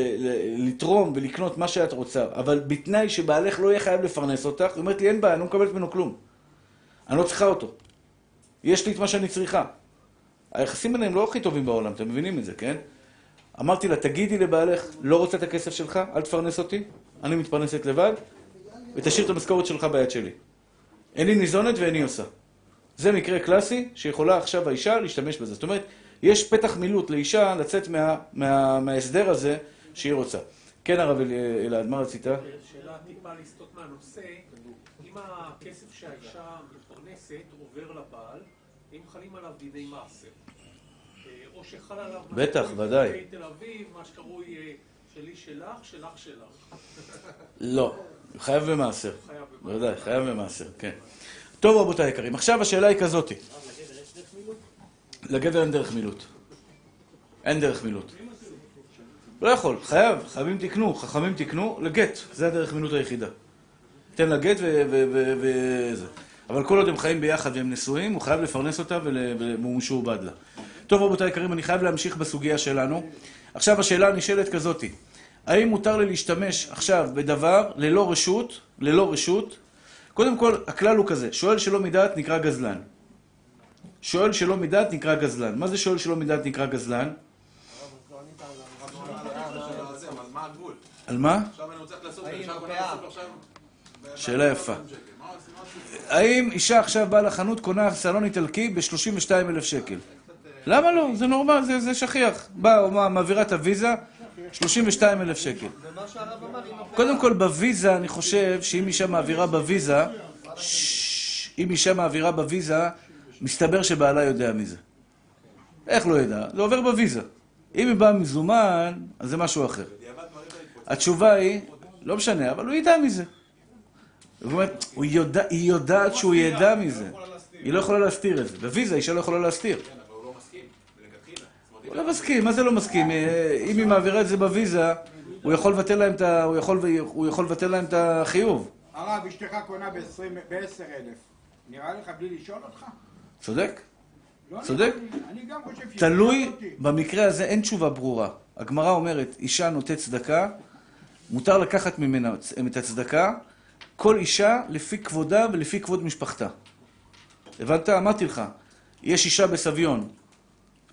S1: לתרום ולקנות מה שאת רוצה, אבל בתנאי שבעלך לא יהיה חייב לפרנס אותך, היא אומרת לי, אין בעיה, אני לא מקבלת ממנו כלום. אני לא צריכה אותו. יש לי את מה שאני צריכה. היחסים ביניהם לא הכי טובים בעולם, אתם מבינים את זה, כן? אמרתי לה, תגידי לבעלך, לא רוצה את הכסף שלך, אל תפרנס אותי, אני מתפרנסת לבד, ותשאיר את המשכורת שלך ביד שלי. איני ניזונת ואיני עושה. זה מקרה קלאסי שיכולה עכשיו האישה להשתמש בזה. זאת אומרת, יש פתח מילוט לאישה לצאת מה, מה, מההסדר הזה שהיא רוצה. כן, הרב אל- אלעד, מה רצית?
S7: שאלה טיפה לסטות מהנושא, אם הכסף שהאישה מפרנסת עובר לבעל, אם חלים עליו דיני מעשר, אה, או שחל עליו...
S1: בטח, ודאי.
S7: תל אביב, מה שקרוי אה, שלי שלך, שלך שלך.
S1: לא, חייב במעשר.
S7: חייב במעשר.
S1: בוודאי, חייב במעשר, כן. טוב, רבותיי היקרים, עכשיו השאלה היא כזאתי. לגבר אין דרך מילוט. אין דרך מילוט. לא יכול, חייב, חייבים תקנו, חכמים תקנו, לגט, זה הדרך מילוט היחידה. תן לה גט וזה. אבל כל עוד הם חיים ביחד והם נשואים, הוא חייב לפרנס אותה והוא משועבד לה. טוב, רבותיי היקרים, אני חייב להמשיך בסוגיה שלנו. עכשיו השאלה הנשאלת כזאתי, האם מותר לי להשתמש עכשיו בדבר ללא רשות, ללא רשות? קודם כל, הכלל הוא כזה, שואל שלא מדעת נקרא גזלן. שואל שלא מדעת נקרא גזלן. מה זה שואל שלא מדעת נקרא גזלן? על מה? שאלה יפה. האם אישה עכשיו באה לחנות, קונה סלון איטלקי ב-32 אלף שקל? למה לא? זה נורמל, זה, זה שכיח. באה, מעבירה את הוויזה, 32 אלף שקל. קודם כל, בוויזה, אני חושב שאם אישה מעבירה בוויזה, אם אישה מעבירה בוויזה, מסתבר שבעלה יודע מזה. איך לא ידע? זה עובר בוויזה. אם היא באה מזומן, אז זה משהו אחר. התשובה היא, לא משנה, אבל הוא ידע מזה. זאת אומרת, הוא יודע, היא יודעת שהוא ידע מזה. היא לא יכולה להסתיר את זה. בוויזה אישה לא יכולה להסתיר. הוא לא מסכים, מה זה לא מסכים? אה, אם היא מעבירה את זה בוויזה, הוא יכול לבטל להם את ה... הוא יכול, הוא יכול לבטל להם את החיוב.
S2: הרב, אשתך קונה ב-10 אלף. נראה לך בלי לשאול אותך?
S1: צודק?
S2: לא
S1: צודק. תלוי. במקרה הזה אין תשובה ברורה. הגמרא אומרת, אישה נותנת צדקה, מותר לקחת ממנה את הצדקה, כל אישה לפי כבודה ולפי כבוד משפחתה. הבנת? אמרתי לך, יש אישה בסביון,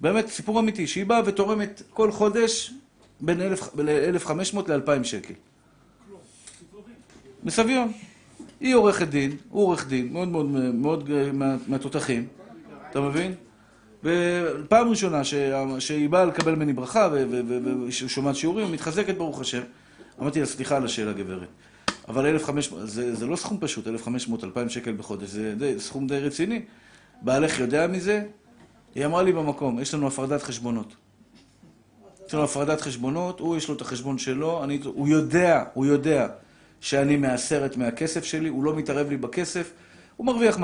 S1: באמת סיפור אמיתי, שהיא באה ותורמת כל חודש בין 1,500 ל-2,000 שקל. בסביון. היא עורכת דין, הוא עורך דין, מאוד מאוד, מאוד אה, מה- מהתותחים, אתה מבין? ופעם ראשונה. שהיא באה לקבל ממני ברכה ושומעת שיעורים, מתחזקת ברוך השם. אמרתי לה, סליחה על השאלה גברת, אבל 1,500, זה, זה לא סכום פשוט, 1,500, 2,000 שקל בחודש, זה די, סכום די רציני. בעלך יודע מזה? היא אמרה לי במקום, יש לנו הפרדת חשבונות. יש לנו הפרדת חשבונות, הוא יש לו את החשבון שלו, אני, הוא יודע, הוא יודע שאני מעשרת מהכסף שלי, הוא לא מתערב לי בכסף, הוא מרוויח 200-300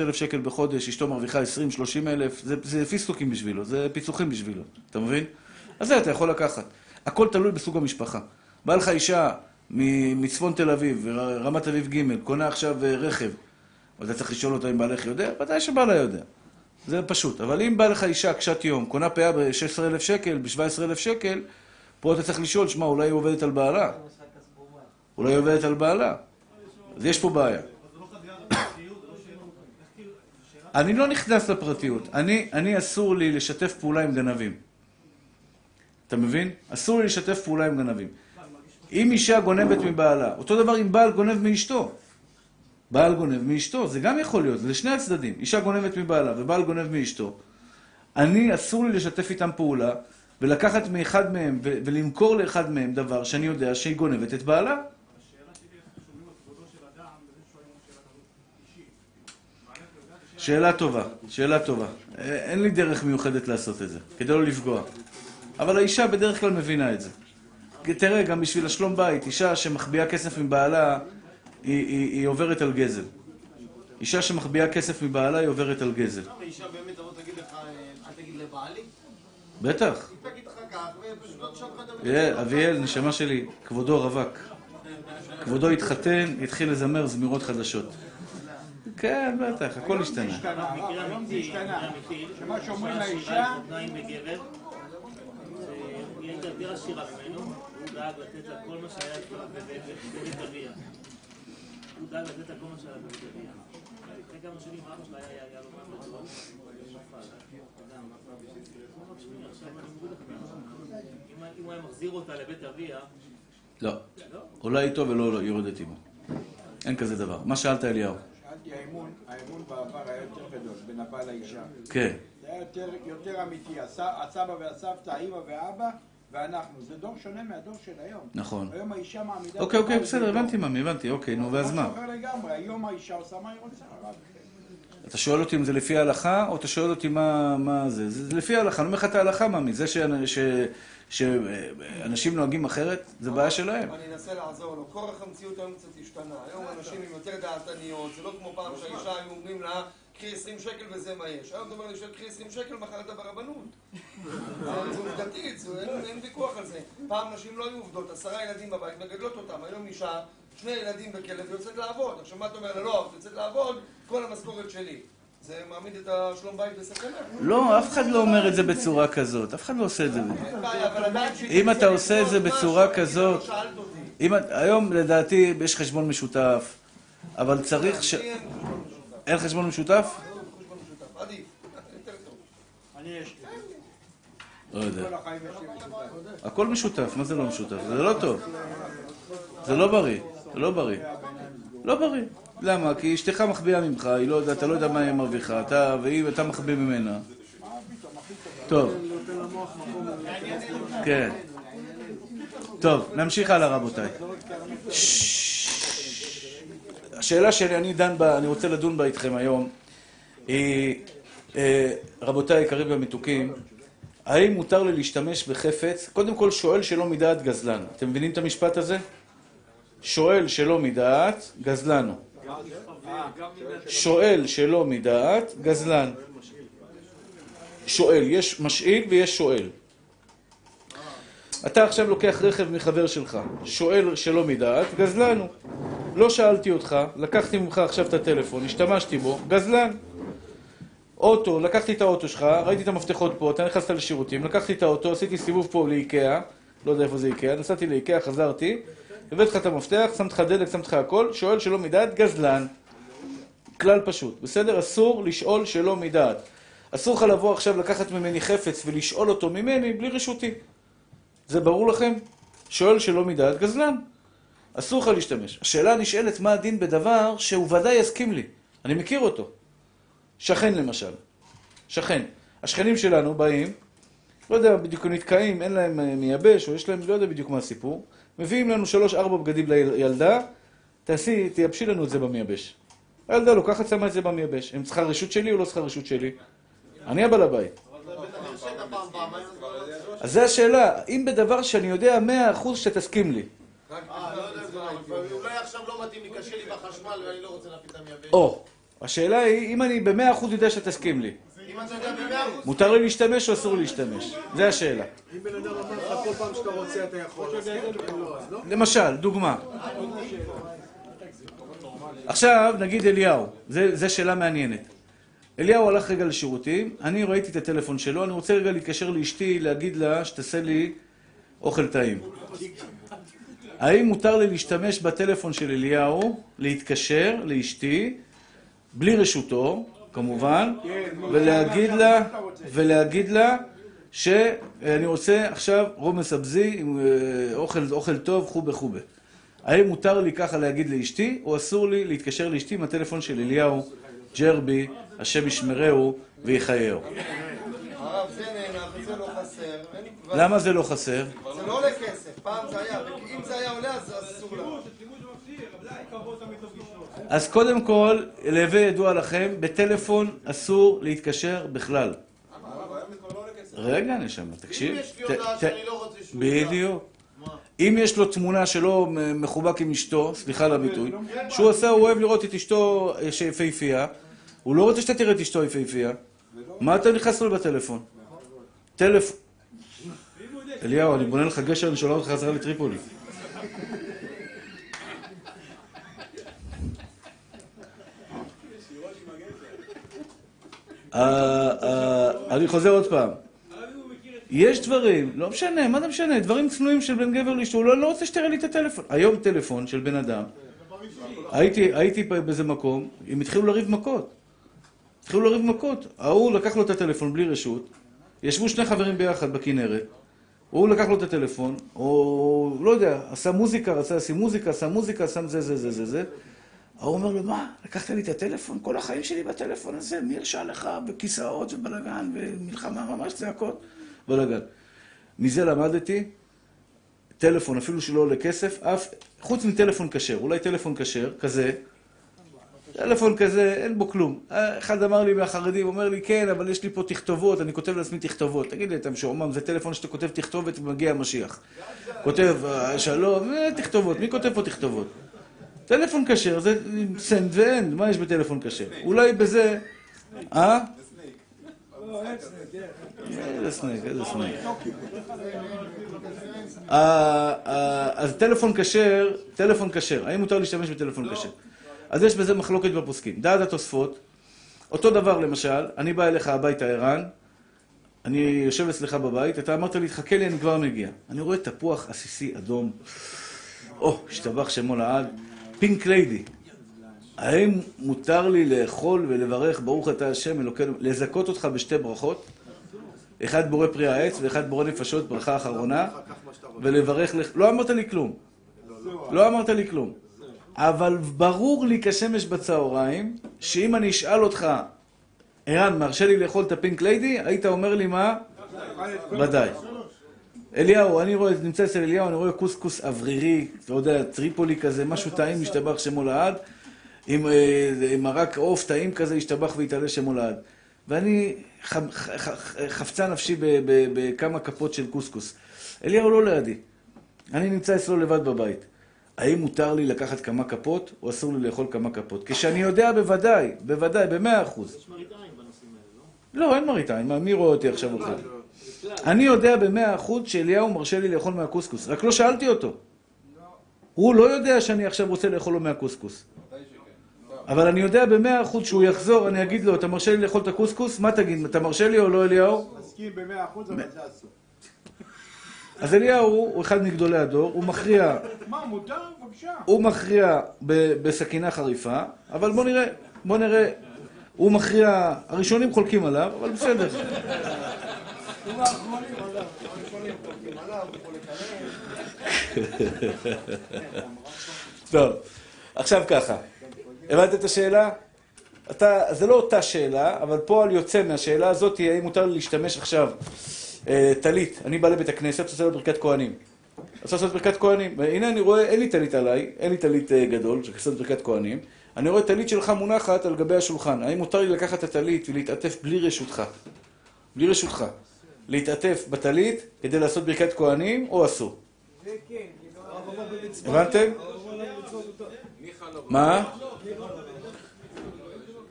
S1: אלף שקל בחודש, אשתו מרוויחה 20-30 אלף, זה, זה פיסטוקים בשבילו, זה פיצוחים בשבילו, אתה מבין? אז זה אתה יכול לקחת. הכל תלוי בסוג המשפחה. בא לך אישה מצפון תל אביב, רמת אביב ג', קונה עכשיו אה, רכב, ואתה צריך לשאול אותה אם בעלך יודע? ודאי שבעלה יודע. זה פשוט. אבל אם בא לך אישה קשת יום, קונה פאה ב-16,000 שקל, ב-17,000 שקל, פה אתה צריך לשאול, שמע, אולי היא עובדת על בעלה. אולי היא עובדת על בעלה. אז יש פה בעיה. אני לא נכנס לפרטיות. אני, אני אסור לי לשתף פעולה עם גנבים. אתה מבין? אסור לי לשתף פעולה עם גנבים. אם אישה גונבת מבעלה, אותו דבר אם בעל גונב מאשתו. בעל גונב מאשתו, זה גם יכול להיות, זה לשני הצדדים. אישה גונבת מבעלה ובעל גונב מאשתו. אני, אסור לי לשתף איתם פעולה ולקחת מאחד מהם ולמכור לאחד מהם דבר שאני יודע שהיא גונבת את בעלה. שאלה טובה, שאלה טובה. אה, אין לי דרך מיוחדת לעשות את זה, כדי לא לפגוע. אבל האישה בדרך כלל מבינה את זה. תראה, גם בשביל השלום בית, אישה שמחביאה כסף מבעלה, היא, היא, היא עוברת על גזל. אישה שמחביאה כסף מבעלה, היא עוברת על גזל.
S6: אישה באמת תבוא תגיד לך, אה, אל תגיד לבעלי,
S1: בטח.
S6: היא תגיד לך כך, ופשוט לא תשאל לך את
S1: אה, אביאל, נשמה שלי, כבודו רווק. כבודו התחתן, התחיל לזמר זמירות חדשות. כן, בטח, הכל השתנה.
S2: היום זה השתנה. שמה שאומרים לאישה,
S5: אופניים בגבר, והיא הייתה יותר עשירה ממנו, הוא דאג לתת לה כל מה שהיה אצלו בבית אביה. הוא דאג לתת לה כל מה שהיה בבית אביה. לפני כמה שנים אבא שלה היה. הוא הוא מחזיר אותה לבית אביה,
S1: לא. עולה איתו ולא יורדת עמו. אין כזה דבר. מה שאלת אליהו?
S2: שאלתי, האמון, בעבר היה יותר גדול בין הבעל לאישה.
S1: כן.
S2: זה היה יותר, יותר אמיתי, הסב, הסבא והסבתא, האמא והאבא, ואנחנו. זה דור שונה מהדור של היום.
S1: נכון.
S2: היום האישה מעמידה...
S1: אוקיי, אוקיי, בסדר. הבנתי ממי, הבנתי, אוקיי, נו, ואז מה?
S2: היום האישה עושה מה היא רוצה, הרב.
S1: אתה שואל אותי אם זה לפי ההלכה, או אתה שואל אותי מה, מה זה? זה, זה לפי ההלכה, אני אומר לך את ההלכה, ממי. זה שאנשים נוהגים אחרת, זה בעיה שלהם.
S4: אני אנסה לעזור לו. כורח המציאות היום קצת השתנה. היום אנשים הם יותר דעתניות, זה לא כמו פעם שהאישה היו אומרים לה, קחי 20 שקל וזה מה יש. היום אתה אומר לאישה, קחי 20 שקל, מחר אתה ברבנות. זה עובדתית, אין ויכוח על זה. פעם נשים לא היו עובדות, עשרה ילדים בבית, מגדלות אותם. היום אישה, שני ילדים בכלב, יוצאת לעבוד. עכשיו מה אתה אומר לה? לא, את יוצאת לעבוד, כל המשכורת שלי. זה מעמיד את השלום בית בסכנה.
S1: לא, אף אחד לא אומר את זה בצורה כזאת, אף אחד לא עושה את זה.
S4: אין בעיה, אבל עדיין...
S1: אם אתה עושה את זה בצורה כזאת- היום לדעתי יש חשבון משותף, אבל צריך ש...
S4: אין חשבון משותף.
S1: אין חשבון משותף?
S4: חשבון משותף. עדיף. יותר טוב.
S2: אני יש לי.
S1: לא יודע. הכל משותף, מה זה לא משותף? זה לא טוב. זה לא בריא, זה לא בריא. לא בריא. למה? כי אשתך מחביאה ממך, היא לא יודעת, אתה לא יודע מה היא מרוויחה, אתה, והיא, אתה מחביא ממנה. טוב. כן. טוב, נמשיך הלאה רבותיי. השאלה שלי, אני דן בה, אני רוצה לדון בה איתכם היום, היא, אה, רבותיי היקרים והמתוקים, האם מותר לי להשתמש בחפץ? קודם כל, שואל שלא מדעת גזלן. אתם מבינים את המשפט הזה? שואל שלא מדעת, גזלן הוא. שואל שלא מדעת, גזלן. שואל, יש משאיל ויש שואל. אתה עכשיו לוקח רכב מחבר שלך, שואל שלא מדעת, גזלן הוא. לא שאלתי אותך, לקחתי ממך עכשיו את הטלפון, השתמשתי בו, גזלן. אוטו, לקחתי את האוטו שלך, ראיתי את המפתחות פה, אתה נכנסת לשירותים, לקחתי את האוטו, עשיתי סיבוב פה לאיקאה, לא יודע איפה זה איקאה, נסעתי לאיקאה, חזרתי, הבאתי לך את המפתח, שמתי לך דלק, שמתי לך הכל, שואל שלא מדעת, גזלן. כלל פשוט, בסדר? אסור לשאול שלא מדעת. אסור לך לבוא עכשיו לקחת ממני חפץ ולשאול אותו ממני בלי רשותי. זה ברור לכם? שואל שלא מדעת, גזלן. אסור לך להשתמש. השאלה הנשאלת, מה הדין בדבר שהוא ודאי יסכים לי. אני מכיר אותו. שכן למשל. שכן. השכנים שלנו באים, לא יודע, בדיוק נתקעים, אין להם אה, מייבש, או יש להם, לא יודע בדיוק מה הסיפור. מביאים לנו שלוש, ארבע בגדים לילדה, תעשי, תייבשי לנו את זה במייבש. הילדה לוקחת, שמה את זה במייבש. הם צריכה רשות שלי או לא צריכה רשות שלי? אני הבעל הבית. אז זו השאלה, אם בדבר שאני יודע מאה אחוז שתסכים לי.
S6: אה, לא יודע, זה. אולי עכשיו לא מתאים לי, קשה לי בחשמל ואני לא רוצה להפעיל את המייבש.
S1: השאלה היא, אם אני במאה אחוז יודע שתסכים לי. מותר לי להשתמש או אסור לי להשתמש? זה השאלה.
S8: אם בן אדם אמר לך כל פעם שאתה רוצה אתה יכול, כן, לא, לא.
S1: למשל, דוגמה. עכשיו, נגיד אליהו, זה, זה שאלה מעניינת. אליהו הלך רגע לשירותים, אני ראיתי את הטלפון שלו, אני רוצה רגע להתקשר לאשתי, להגיד לה שתעשה לי אוכל טעים. האם מותר לי להשתמש בטלפון של אליהו, להתקשר לאשתי, בלי רשותו, כמובן, ולהגיד לה, ולהגיד לה שאני רוצה עכשיו רומס אבזי עם אה, אוכל, אוכל טוב, חובה חובה. האם מותר לי ככה להגיד לאשתי, או אסור לי להתקשר לאשתי עם הטלפון של אליהו, ג'רבי, השם ישמרהו ויחייהו?
S4: לא
S1: למה זה לא חסר?
S4: זה לא עולה כסף, פעם זה היה, ואם זה היה עולה אז.
S1: אז קודם כל, להווה ידוע לכם, בטלפון אסור להתקשר בכלל. רגע, נשמה, תקשיב.
S6: אם יש לי הודעה שאני לא רוצה שהוא ידע.
S1: בדיוק. אם יש לו תמונה שלו מ- מחובק עם אשתו, סליחה על הביטוי, שהוא עושה, הוא אוהב לראות את אשתו אה, שיפהפייה, הוא לא רוצה שאתה תראה את אשתו יפהפייה, מה אתה נכנס לו בטלפון? טלפון... אליהו, אני בונה לך גשר, אני שולח אותך חזרה לטריפולי. אני חוזר עוד פעם. יש דברים, לא משנה, מה זה משנה? דברים צנועים של בין גבר לאשתו, הוא לא רוצה שתראה לי את הטלפון. היום טלפון של בן אדם, הייתי באיזה מקום, הם התחילו לריב מכות. התחילו לריב מכות. ההוא לקח לו את הטלפון בלי רשות, ישבו שני חברים ביחד בכנרת, הוא לקח לו את הטלפון, או לא יודע, עשה מוזיקה, רצה לשים מוזיקה, עשה מוזיקה, שם זה, זה, זה, זה, זה. ההוא אומר לו, מה, לקחת לי את הטלפון? כל החיים שלי בטלפון הזה, מי הרשה לך? וכיסאות ובלאגן, ומלחמה, ממש צעקות, בלאגן. מזה למדתי, טלפון, אפילו שלא עולה כסף, אף, חוץ מטלפון כשר, אולי טלפון כשר, כזה, טלפון כזה, אין בו כלום. אחד אמר לי מהחרדים, אומר לי, כן, אבל יש לי פה תכתובות, אני כותב לעצמי תכתובות. תגיד לי, אתה משועמם, זה טלפון שאתה כותב תכתובת ומגיע המשיח. כותב, "אה, שלום, אה, תכתובות, מי כותב פה תכתובות? טלפון כשר זה send ו end, מה יש בטלפון כשר? אולי בזה... אה? איזה snake, איזה snake. אה, אה, אז טלפון כשר, טלפון כשר, האם מותר להשתמש בטלפון כשר? אז יש בזה מחלוקת בפוסקים. דעת התוספות, אותו דבר למשל, אני בא אליך הביתה ערן, אני יושב אצלך בבית, אתה אמרת לי, תחכה לי, אני כבר מגיע. אני רואה תפוח עסיסי אדום, או, השתבח שמו לעד, פינק ליידי. האם מותר לי לאכול ולברך ברוך אתה השם אלוקינו, לזכות אותך בשתי ברכות? אחד בורא פרי העץ ואחד בורא נפשות, ברכה אחרונה, ולברך לך... לא אמרת לי כלום. לא אמרת לי כלום. אבל ברור לי כשמש בצהריים, שאם אני אשאל אותך, ערן, מרשה לי לאכול את הפינק ליידי? היית אומר לי מה? ודאי. אליהו, אני רואה, נמצא אצל אליהו, אני רואה קוסקוס אוורירי, אתה יודע, טריפולי כזה, משהו טעים, משתבח שמו לעד, עם אה, מרק עוף טעים כזה, השתבח והתעלה שמו לעד. ואני ח, ח, ח, חפצה נפשי ב- ב- בכמה כפות של קוסקוס. אליהו לא לידי. אני נמצא אצלו לבד בבית. האם מותר לי לקחת כמה כפות, או אסור לי לאכול כמה כפות? כשאני יודע בוודאי, בוודאי, במאה אחוז.
S5: יש מראית עין בנושאים האלה, לא?
S1: לא, אין מראית עין, מה, מי רואה אותי עכשיו אוכל? אני יודע במאה אחוז שאליהו מרשה לי לאכול מהקוסקוס, רק לא שאלתי אותו. הוא לא יודע שאני עכשיו רוצה לאכול לו מהקוסקוס. אבל אני יודע במאה אחוז שהוא יחזור, אני אגיד לו, אתה מרשה לי לאכול את הקוסקוס? מה תגיד, אתה מרשה לי או לא אליהו?
S2: מסכים במאה אחוז, אבל זה אסור.
S1: אז אליהו הוא אחד מגדולי הדור, הוא מכריע,
S2: מה, מותר? בבקשה.
S1: הוא מכריע בסכינה חריפה, אבל בוא נראה, בוא נראה, הוא מכריע, הראשונים חולקים עליו, אבל בסדר. טוב, עכשיו ככה, הבנת את השאלה? אתה, זה לא אותה שאלה, אבל פועל יוצא מהשאלה הזאת, האם מותר לי להשתמש עכשיו אה, טלית, אני בא לבית הכנסת, עושה לו ברכת כהנים. רוצה לעשות ברכת כהנים, והנה אני רואה, אין לי טלית עליי, אין לי טלית אה, גדול, של לעשות ברכת כהנים, אני רואה טלית שלך מונחת על גבי השולחן, האם מותר לי לקחת את הטלית ולהתעטף בלי רשותך? בלי רשותך. להתעטף בטלית כדי לעשות ברכת כהנים, או אסור? הבנתם? מה?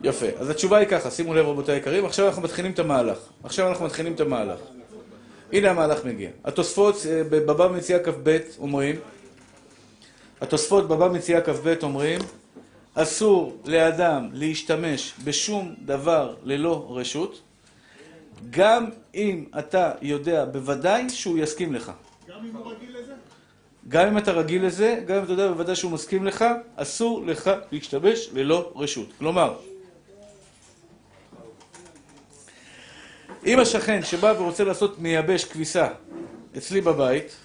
S1: יפה. אז התשובה היא ככה, שימו לב רבותיי היקרים, עכשיו אנחנו מתחילים את המהלך. עכשיו אנחנו מתחילים את המהלך. הנה המהלך מגיע. התוספות אה, בבבא מציאה כ"ב אומרים, התוספות בבבא מציאה כ"ב אומרים, אסור לאדם להשתמש בשום דבר ללא רשות, גם אם אתה יודע בוודאי שהוא יסכים לך.
S8: גם אם הוא רגיל לזה?
S1: גם אם אתה רגיל לזה, גם אם אתה יודע בוודאי שהוא מסכים לך, אסור לך להשתמש ללא רשות. כלומר, אם השכן שבא ורוצה לעשות מייבש כביסה אצלי בבית,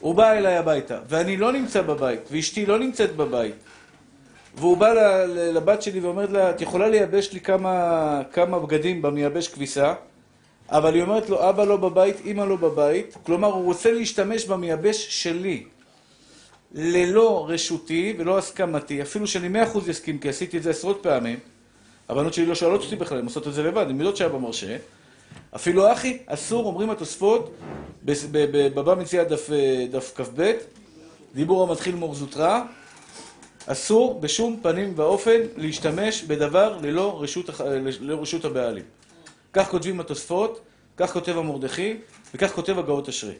S1: הוא בא אליי הביתה, ואני לא נמצא בבית, ואשתי לא נמצאת בבית, והוא בא לבת שלי ואומרת לה, את יכולה לייבש לי כמה, כמה בגדים במייבש כביסה? אבל היא אומרת לו, אבא לא בבית, אמא לא בבית, כלומר הוא רוצה להשתמש במייבש שלי. ללא רשותי ולא הסכמתי, אפילו שאני מאה אחוז יסכים, כי עשיתי את זה עשרות פעמים, הבנות שלי לא שואלות אותי בכלל, הן עושות את זה לבד, הן יודעות שאבא מרשה. אפילו אחי, אסור, אומרים התוספות, בבא מציאה דף, כ"ב, דיבור המתחיל מור זוטרא, אסור בשום פנים ואופן להשתמש בדבר ללא רשות, הח- ללא רשות הבעלים. כך כותבים התוספות, כך כותב המרדכי, וכך כותב הגאות אשרי.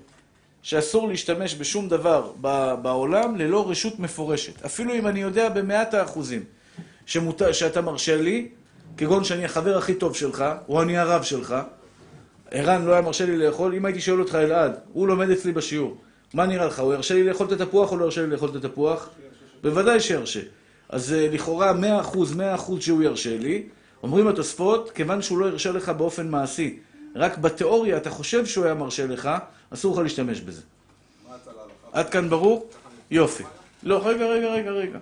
S1: שאסור להשתמש בשום דבר בעולם ללא רשות מפורשת. אפילו אם אני יודע במאת האחוזים שמותר, שאתה מרשה לי, כגון שאני החבר הכי טוב שלך, או אני הרב שלך, ערן לא היה מרשה לי לאכול, אם הייתי שואל אותך אלעד, הוא לומד אצלי בשיעור, מה נראה לך, הוא ירשה לי לאכול את התפוח או לא ירשה לי לאכול את התפוח? בוודאי שירשה. אז אה, לכאורה 100% 100% שהוא ירשה לי, אומרים התוספות, כיוון שהוא לא ירשה לך באופן מעשי, רק בתיאוריה אתה חושב שהוא היה מרשה לך, אסור לך להשתמש בזה. עד כאן ברור? יופי. לא, רגע, רגע, רגע, רגע.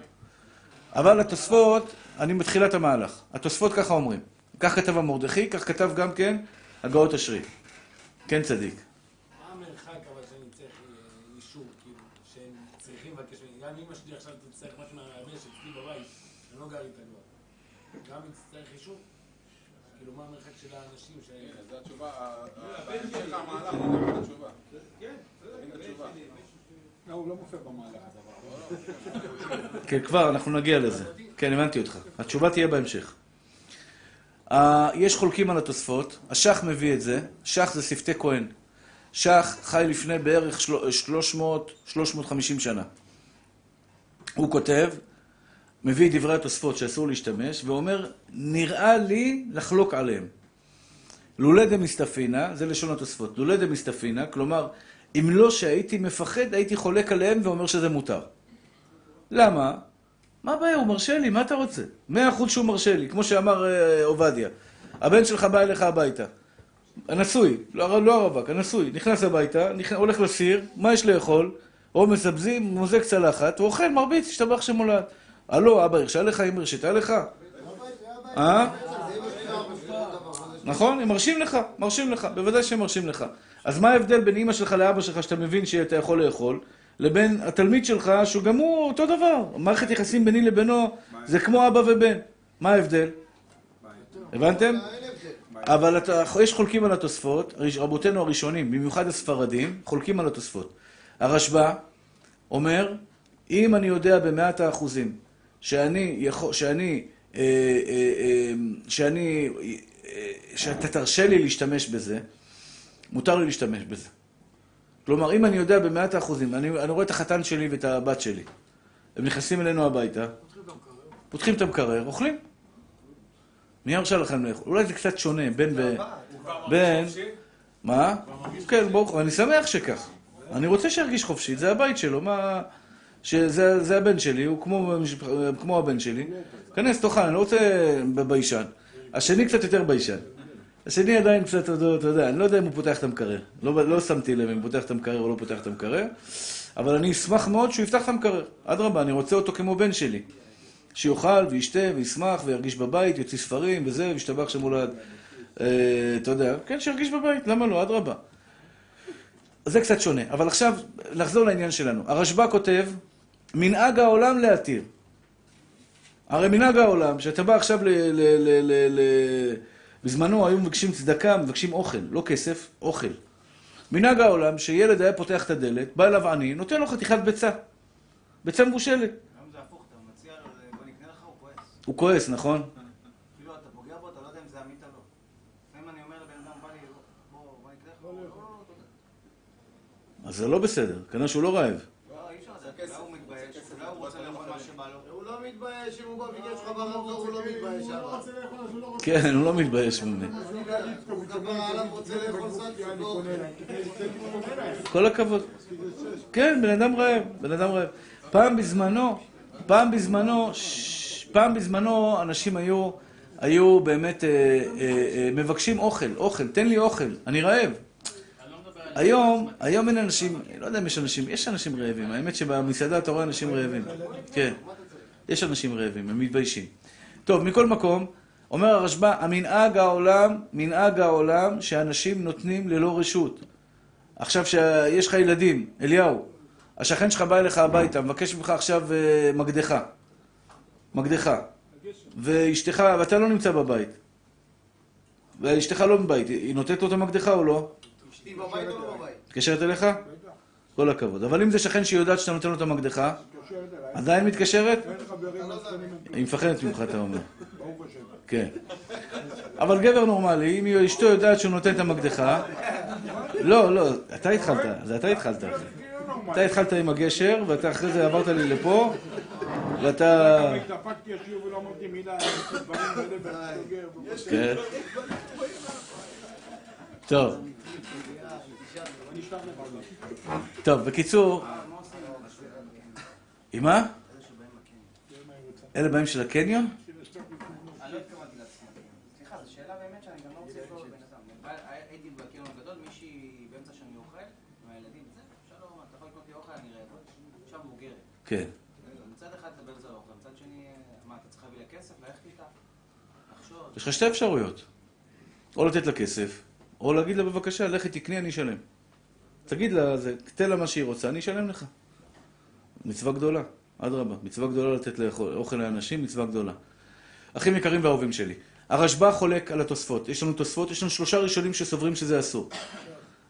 S1: אבל התוספות, אני מתחילת המהלך. התוספות ככה אומרים. כך כתב המרדכי, כך כתב גם כן הגאות אשרי. כן צדיק.
S9: מה המרחק אבל שאני צריך אה, אישור, כאילו, שהם צריכים לבקש ממני? גם אמא שלי עכשיו תצטרך משהו מהמאמן שאצלי בבית, אני לא גר איתה כבר. גם היא תצטרך אישור? כאילו, מה המרחק של האנשים ש...
S3: זו התשובה, בהמשך המהלך, אני מדבר את התשובה.
S2: כן,
S3: תבין את התשובה.
S2: לא, הוא לא מופיע במהלך.
S1: כן, כבר, אנחנו נגיע לזה. כן, הבנתי אותך. התשובה תהיה בהמשך. אה, יש חולקים על התוספות, השח מביא את זה, שח זה שפתי כהן. שח חי לפני בערך של- 300, 350 שנה. הוא כותב, מביא את דברי התוספות שאסור להשתמש, ואומר, נראה לי לחלוק עליהם. לולא דמסתפינה, זה לשון התוספות, לולא דמסתפינה, כלומר, אם לא שהייתי מפחד, הייתי חולק עליהם ואומר שזה מותר. למה? מה הבעיה? הוא מרשה לי, מה אתה רוצה? מאה אחוז שהוא מרשה לי, כמו שאמר אה, עובדיה. הבן שלך בא אליך הביתה. הנשוי, לא, לא הרווק, הנשוי, נכנס הביתה, נכ... הולך לסיר, מה יש לאכול? או מסבזים, מוזג צלחת, הוא אוכל, מרביץ, השתבח שמולד. הלו, אבא הרשה לך, אמא הרשתה לך? אה? נכון, הם מרשים לך, מרשים לך, בוודאי שהם מרשים לך. אז מה ההבדל בין אימא שלך לאבא שלך, שאתה מבין שאתה יכול לאכול, לבין התלמיד שלך, שהוא גם הוא אותו דבר. מערכת יחסים ביני לבינו זה כמו אבא ובן. מה ההבדל? הבנתם? אבל אתה, יש חולקים על התוספות, רבותינו הראשונים, במיוחד הספרדים, חולקים על התוספות. הרשב"א אומר, אם אני יודע במאת האחוזים שאני יכול, שאני, אה, אה, אה, שאני, שאתה תרשה לי להשתמש בזה, מותר לי להשתמש בזה. כלומר, אם אני יודע במאת האחוזים, אני, אני רואה את החתן שלי ואת הבת שלי, הם נכנסים אלינו הביתה, פותחים את המקרר, אוכלים. מי הרשה לכם לאכול? אולי זה קצת שונה, בין ב... בין... מה? כן, ברוך, אני שמח שכך. אני רוצה שירגיש חופשי, זה הבית שלו, מה... שזה זה הבן שלי, הוא כמו, כמו הבן שלי. כנס, תאכל, אני לא רוצה ביישן. השני קצת יותר ביישן. השני עדיין קצת, אתה יודע- אני לא יודע אם הוא פותח את המקרר. לא, לא שמתי לב אם הוא פותח את המקרר או לא פותח את המקרר, אבל אני אשמח מאוד שהוא יפתח את המקרר. אדרבה, אני רוצה אותו כמו בן שלי. שיאכל וישתה וישמח וירגיש בבית, יוציא ספרים וזה, וישתבח שמו לעד. אה, אתה יודע, כן, שירגיש בבית, למה לא? אדרבה. זה קצת שונה. אבל עכשיו, נחזור לעניין שלנו. הרשב"א כותב, מנהג העולם להתיר. הרי מנהג העולם, שאתה בא עכשיו ל... ל, ל, ל, ל בזמנו היו מבקשים צדקה, מבקשים אוכל, לא כסף, אוכל. מנהג העולם, שילד היה פותח את הדלת, בא אליו עני, נותן לו חתיכת ביצה. ביצה מבושלת.
S6: היום זה הפוך, אתה מציע לו, בוא נקנה לך, הוא כועס.
S1: הוא כועס, נכון?
S6: כאילו, אתה פוגע בו, אתה לא יודע אם זה אמיתי או לא. לפעמים אני אומר לבן אדם, בא לי, בוא, בוא נקנה לך, הוא לא, לא, תודה.
S1: אז זה לא בסדר, כנראה שהוא לא רעב.
S6: לא, לדעת, אולי הוא מתבייש, אולי הוא רוצה לאכול מה שבא לו. הוא לא מתבייש, אם הוא בא ביקש לך ברמזור, הוא לא מתבייש. אבל.
S1: כן, הוא לא מתבייש
S6: לא אוכל.
S1: כל הכבוד. כן, בן אדם רעב, בן אדם רעב. פעם בזמנו, פעם בזמנו, פעם בזמנו אנשים היו, היו באמת אה, אה, אה, מבקשים אוכל, אוכל, תן לי אוכל, אני רעב. היום, היום אין אנשים, לא יודע אם יש אנשים, יש אנשים רעבים, האמת שבמסעדה אתה רואה אנשים רעבים. כן, יש אנשים רעבים, הם מתביישים. טוב, מכל מקום, אומר הרשב"א, המנהג העולם, מנהג העולם שאנשים נותנים ללא רשות. עכשיו שיש לך ילדים, אליהו, השכן שלך בא אליך הביתה, מבקש ממך עכשיו אה, מקדחה. מקדחה. ואשתך, ואתה לא נמצא בבית. ואשתך לא בבית, היא נותנת לו את המקדחה או לא?
S6: אשתי בבית או לא בבית?
S1: מתקשרת אליך? כל הכבוד. אבל אם זה שכן שהיא יודעת שאתה נותן לו את המקדחה. עדיין מתקשרת? היא מפחדת ממך, אתה אומר. כן. אבל גבר נורמלי, אם אשתו יודעת שהוא נותן את המקדחה... לא, לא, אתה התחלת, זה אתה התחלת. אתה התחלת עם הגשר, ואתה אחרי זה עברת לי לפה, ואתה...
S2: התדפקתי
S1: טוב, בקיצור, עם מה? אלה באים של הקניון?
S6: לא באמצע אתה.
S1: כן.
S6: מצד אחד לדבר על זה על אוכל, מצד שני, מה, אתה צריך להביא לה כסף? ללכת איתה? לחשוב.
S1: יש לך שתי אפשרויות. או לתת לה כסף, או להגיד לה בבקשה, לכי תקני, אני אשלם. תגיד לה, זה, תן לה מה שהיא רוצה, אני אשלם לך. מצווה גדולה, אדרבה. מצווה גדולה לתת לאכול- אוכל לאנשים, מצווה גדולה. אחים יקרים ואהובים שלי, הרשב"א חולק על התוספות. יש לנו תוספות, יש לנו שלושה ראשונים שסוברים שזה אסור.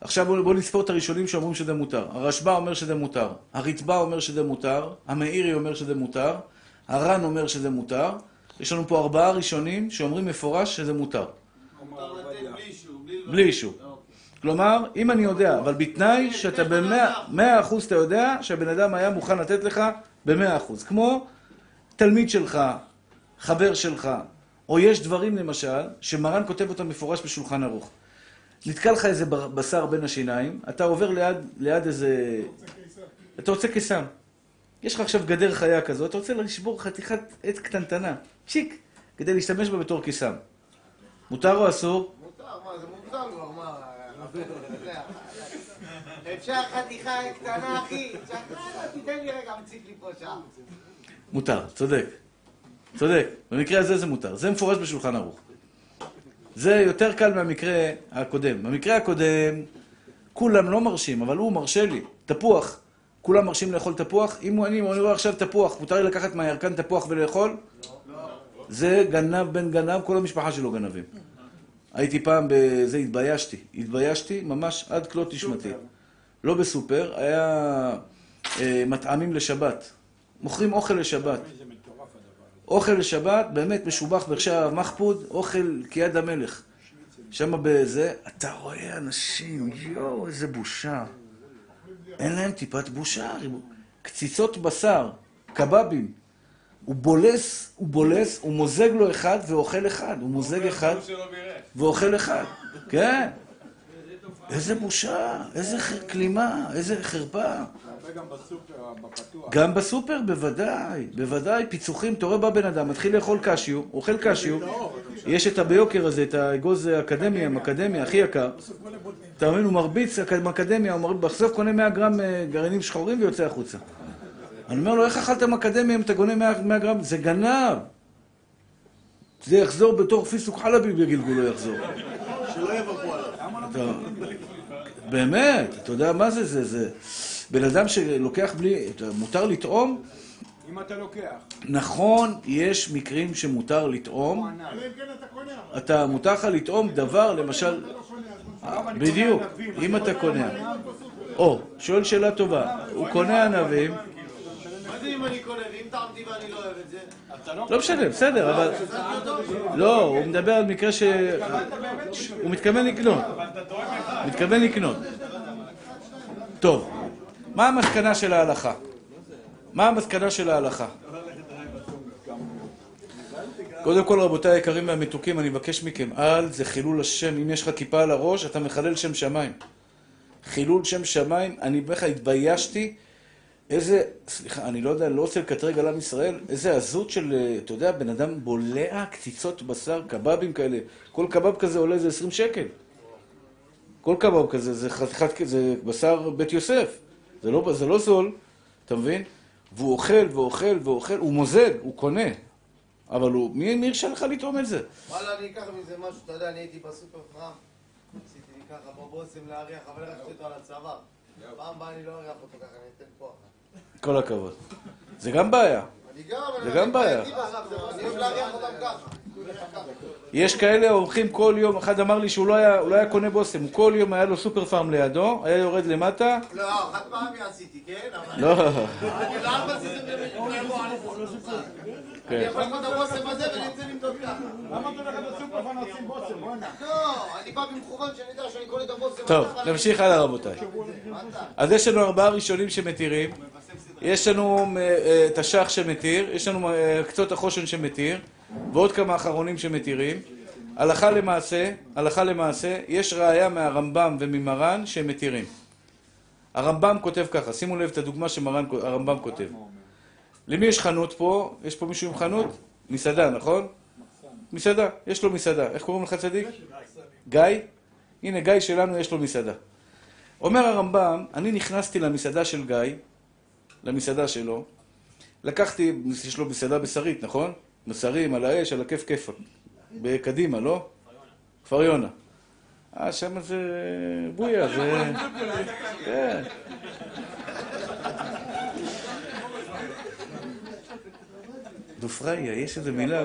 S1: עכשיו בואו בוא נספור את הראשונים שאומרים שזה מותר. הרשב"א אומר שזה מותר, הרצב"א אומר שזה מותר, המאירי אומר שזה מותר, הר"ן אומר שזה מותר. יש לנו פה ארבעה ראשונים שאומרים מפורש שזה מותר.
S4: מותר לתת בלי אישור, בלי...
S1: בלי אישור. כלומר, אם אני יודע, אבל בתנאי שאתה במאה אחוז אתה יודע שהבן אדם היה מוכן לתת לך במאה אחוז. כמו תלמיד שלך, חבר שלך, או יש דברים למשל, שמרן כותב אותם מפורש בשולחן ערוך. נתקע לך איזה בשר בין השיניים, אתה עובר ליד, ליד איזה... אתה רוצה קיסם. יש לך עכשיו גדר חיה כזאת, אתה רוצה לשבור חתיכת עץ קטנטנה, צ'יק, כדי להשתמש בה בתור קיסם. מותר או אסור?
S4: מותר, מה, זה מוגזם.
S6: אפשר חתיכה קטנה, אחי? תיתן לי רגע, מציק לי פה שם.
S1: מותר, צודק. צודק. במקרה הזה זה מותר. זה מפורש בשולחן ערוך. זה יותר קל מהמקרה הקודם. במקרה הקודם, כולם לא מרשים, אבל הוא מרשה לי. תפוח. כולם מרשים לאכול תפוח? אם אני אני רואה עכשיו תפוח, מותר לי לקחת מהירקן תפוח ולאכול? זה גנב בן גנב, כל המשפחה שלו גנבים. הייתי פעם בזה, התביישתי. התביישתי ממש עד כלות נשמתי. לא בסופר, היה אה, מטעמים לשבת. מוכרים אוכל לשבת. אוכל לשבת, באמת משובח באר מחפוד, אוכל כיד המלך. שם בזה, אתה רואה אנשים, יואו, איזה בושה. אין להם טיפת בושה. קציצות בשר, קבבים. הוא בולס, הוא בולס, הוא מוזג לו אחד ואוכל אחד. הוא מוזג אחד ואוכל אחד. כן. איזה בושה, איזה כלימה, איזה חרפה.
S2: הרבה גם בסופר, בפתוח.
S1: גם בסופר, בוודאי, בוודאי, פיצוחים, אתה רואה בא בן אדם, מתחיל לאכול קשיו, אוכל קשיו, יש את הביוקר הזה, את האגוז האקדמיה, האקדמיה הכי יקר, אתה מבין, הוא מרביץ אקדמיה, הוא מרביץ, בסוף קונה 100 גרם אה, גרעינים שחורים ויוצא החוצה. אני אומר לו, איך אכלת אקדמיה אם אתה קונה 100 100 גרם? זה גנב. זה יחזור בתור פיסוק חלבי בגלגולו יחזור.
S8: שלא יברכו עליו.
S1: אתה... באמת, אתה יודע מה זה? זה, זה... בן אדם שלוקח בלי... מותר לטעום?
S2: אם אתה לוקח.
S1: נכון, יש מקרים שמותר לטעום.
S8: כן אתה
S1: מותר לך לטעום דבר, למשל...
S8: לא
S2: אני
S1: בדיוק, אם אתה
S2: לא
S1: קונה. או, שואל שאלה טובה. הוא קונה ענבים,
S4: זה אם אני קונה, ואם טעמתי ואני לא אוהב את זה?
S2: לא
S1: לא משנה, בסדר, אבל... לא, הוא מדבר על מקרה ש... הוא מתכוון לקנות. מתכוון לקנות. טוב, מה המסקנה של ההלכה? מה המסקנה של ההלכה? קודם כל, רבותיי היקרים והמתוקים, אני מבקש מכם, אל זה חילול השם. אם יש לך כיפה על הראש, אתה מחלל שם שמיים. חילול שם שמיים, אני אומר לך, התביישתי. איזה, סליחה, אני לא יודע, לא רוצה לקטרג על עם ישראל, איזה עזות של, אה, אתה יודע, בן אדם בולע קציצות בשר, קבבים כאלה. כל קבב כזה עולה איזה 20 שקל. כל קבב כזה, זה חתיכת, זה בשר בית יוסף. זה לא, זה לא זול, אתה מבין? והוא אוכל ואוכל ואוכל, הוא מוזג, הוא קונה. אבל הוא, מי, מי הרשה לך לטעום את זה?
S4: וואלה, אני אקח מזה משהו, אתה יודע, אני הייתי בסופר פראם, עשיתי לי ככה בבושם להריח, אבל הלכתי אותו על הצוואר. פעם הבאה אני לא אריח אותו ככה, אני אתן כוח.
S1: כל הכבוד. זה גם בעיה. זה גם בעיה.
S4: ככה.
S1: יש כאלה הולכים כל יום, אחד אמר לי שהוא לא היה, הוא לא היה קונה בושם, הוא כל יום היה לו סופר פארם לידו, היה יורד למטה,
S4: לא, חד פעמי עשיתי, כן? אבל...
S1: לא,
S4: אני לא זה באמת, אני
S1: כן.
S4: יכול את הבושם הזה ואני אצא למדוד ככה.
S2: למה אתה הולך לסופר ונעשים בושם? בוא'נה.
S4: לא, אני בא במכוון שאני יודע שאני קונה את הבושם.
S1: טוב, נמשיך הלאה רבותיי. אז יש לנו ארבעה ראשונים שמתירים, יש לנו אה, תש"ח שמתיר, יש לנו אה, קצות החושן שמתיר, ועוד כמה אחרונים שמתירים, הלכה למעשה, הלכה למעשה, יש ראיה מהרמב"ם וממרן שהם מתירים. הרמב"ם כותב ככה, שימו לב את הדוגמה שהרמב"ם כותב. למי יש חנות פה? יש פה מישהו עם חנות? מסעדה, נכון? מסעדה, יש לו מסעדה. איך קוראים לך צדיק? גיא? הנה, גיא שלנו יש לו מסעדה. אומר הרמב"ם, אני נכנסתי למסעדה של גיא, למסעדה שלו, לקחתי, יש לו מסעדה בשרית, נכון? בשרים, על האש, על הכיף כיפה. בקדימה, לא? כפר יונה. אה, שם זה בויה, זה... כן. דופריה, יש איזה מילה...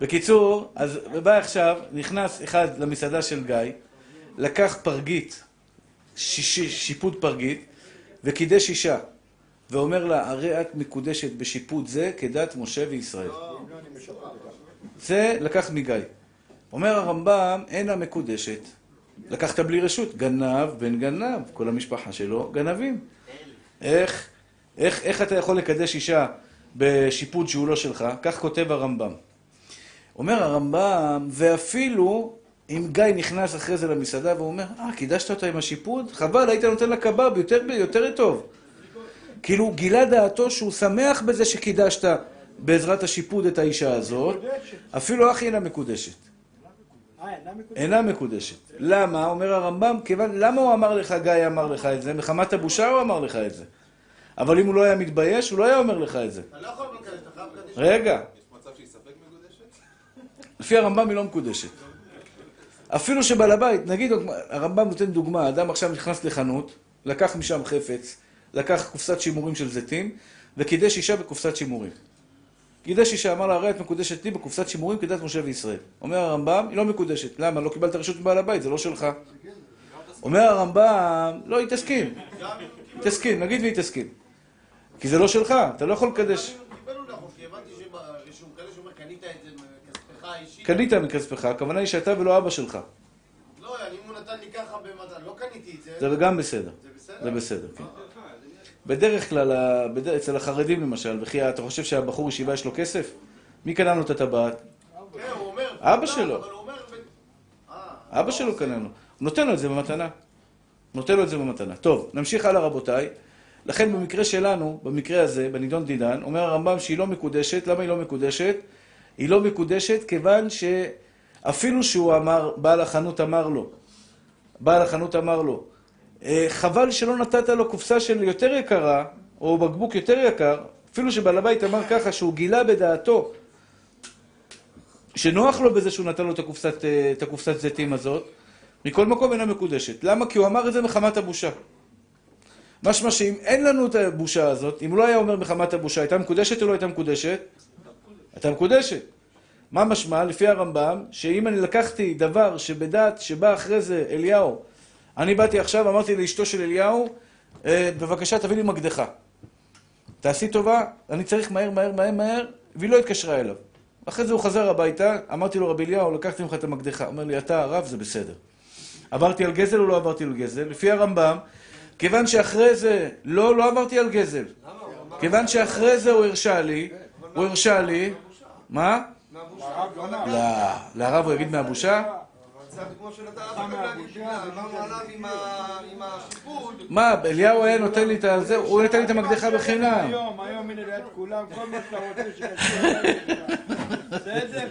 S1: בקיצור, אז בא עכשיו, נכנס אחד למסעדה של גיא, לקח פרגית, שיפוד פרגית, וקידש אישה, ואומר לה, הרי את מקודשת בשיפוד זה כדת משה וישראל. זה לקח מגיא. אומר הרמב"ם, אינה מקודשת. לקחת בלי רשות, גנב בן גנב, כל המשפחה שלו גנבים. איך, איך, איך אתה יכול לקדש אישה בשיפוט שהוא לא שלך? כך כותב הרמב"ם. אומר הרמב"ם, ואפילו אם גיא נכנס אחרי זה למסעדה ואומר, אה, קידשת אותה עם השיפוט? חבל, היית נותן לה קבב, יותר, יותר טוב. כאילו, גילה דעתו שהוא שמח בזה שקידשת בעזרת השיפוט את האישה הזאת, אפילו אחי אינה מקודשת. אינה מקודשת. למה? אומר הרמב"ם, כיוון, למה הוא אמר לך, גיא אמר לך את זה? מחמת הבושה הוא אמר לך את זה. אבל אם הוא לא היה מתבייש, הוא לא היה אומר לך את זה.
S4: אתה לא יכול לקדש, אתה חייב לקדש.
S1: רגע,
S3: יש מצב שהיא ספק מקודשת?
S1: לפי הרמב"ם היא לא מקודשת. אפילו שבעל הבית, נגיד, הרמב"ם נותן דוגמה, אדם עכשיו נכנס לחנות, לקח משם חפץ, לקח קופסת שימורים של זיתים, וקידש אישה בקופסת שימורים. קידש אישה, אמר לה, הרי את מקודשת לי בקופסת שימורים כדת משה וישראל. אומר הרמב"ם, היא לא מקודשת. למה? לא קיבלת רשות מבעל הבית, זה לא שלך. אומר הרמב"ם, לא, היא תסכים. תסכים, נגיד והיא תסכים. כי זה לא שלך, אתה לא יכול לקדש.
S4: קנית מכספך,
S1: הכוונה היא שאתה ולא אבא שלך.
S4: לא, אם הוא נתן לי ככה במתן, לא קניתי את זה.
S1: זה גם בסדר.
S4: זה בסדר?
S1: זה בסדר, כן. בדרך כלל, ה- בד- אצל החרדים למשל, וכי אתה חושב שהבחור ישיבה יש לו כסף? מי קנה לו את הטבעת?
S4: כן.
S1: אבא שלו.
S4: אה,
S1: אבא שלו קנה לו. הוא נותן לו את זה במתנה. נותן לו את זה במתנה. טוב, נמשיך הלאה רבותיי. לכן במקרה שלנו, במקרה הזה, בנידון דידן, אומר הרמב"ם שהיא לא מקודשת. למה היא לא מקודשת? היא לא מקודשת כיוון שאפילו שהוא אמר, בעל החנות אמר לו, בעל החנות אמר לו, "אה, חבל שלא נתת לו קופסה של יותר יקרה, או בקבוק יותר יקר, אפילו שבעל הבית אמר ככה, שהוא גילה בדעתו שנוח לו בזה שהוא נתן לו את הקופסת, אה, את הקופסת זיתים הזאת, מכל מקום אינה מקודשת. למה? כי הוא אמר את זה מחמת הבושה. משמע שאם אין לנו את הבושה הזאת, אם הוא לא היה אומר מחמת הבושה, הייתה מקודשת או לא הייתה מקודשת? הייתה מקודשת. מה משמע? לפי הרמב"ם, שאם אני לקחתי דבר שבדעת שבא אחרי זה אליהו, אני באתי עכשיו, אמרתי לאשתו של אליהו, "אה, בבקשה תביא לי מקדחה. תעשי טובה, אני צריך מהר, מהר, מהר, מהר, והיא לא התקשרה אליו. אחרי זה הוא חזר הביתה, אמרתי לו, רבי אליהו, לקחתי ממך את המקדחה. אומר לי, אתה הרב, זה בסדר. עברתי על גזל או לא עברתי על גזל? לפי הרמב"ם, כיוון שאחרי זה, לא, לא עברתי על גזל. כיוון שאחרי זה הוא הרשה לי, הוא הרשה לי, מה?
S2: לא
S1: לרב הוא יגיד מהבושה?
S4: זה.
S1: מה, אליהו היה נותן לי את הזה, הוא נתן לי את המקדחה בחינם.
S2: היום, היום הנה ליד כולם, כל מה שאתה רוצה שקשור. בסדר.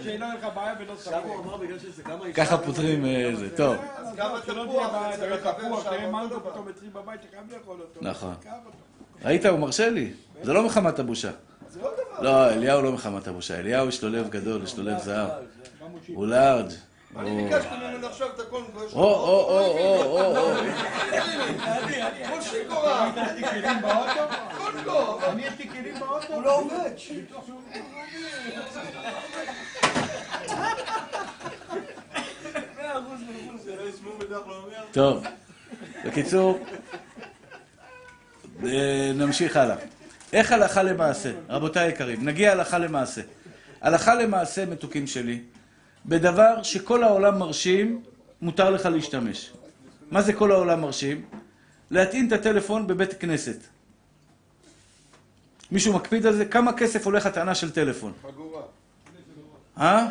S1: ככה פותרים אה, זה, טוב. נכון. ראית, הוא מרשה לי. זה לא מחמת הבושה.
S4: לא.
S1: לא, אליהו לא מחמת הבושה. אליהו יש לו לב גדול, יש לו לב זהב. הוא לארג'.
S4: אני ביקשתי ממנו עכשיו את הקונגו, יש
S1: או, או, או, או, או, או.
S4: כל שיכורה.
S2: באוטו?
S4: קונגו.
S2: אני יש לי כלים באוטו?
S4: הוא לא עובד.
S1: טוב, בקיצור, אה, נמשיך הלאה. איך הלכה למעשה? רבותיי היקרים, נגיע הלכה למעשה. הלכה למעשה, מתוקים שלי, בדבר שכל העולם מרשים, מותר לך להשתמש. מה זה כל העולם מרשים? להטעין את הטלפון בבית כנסת. מישהו מקפיד על זה? כמה כסף הולך הטענה של טלפון?
S3: חגורה.
S1: אה?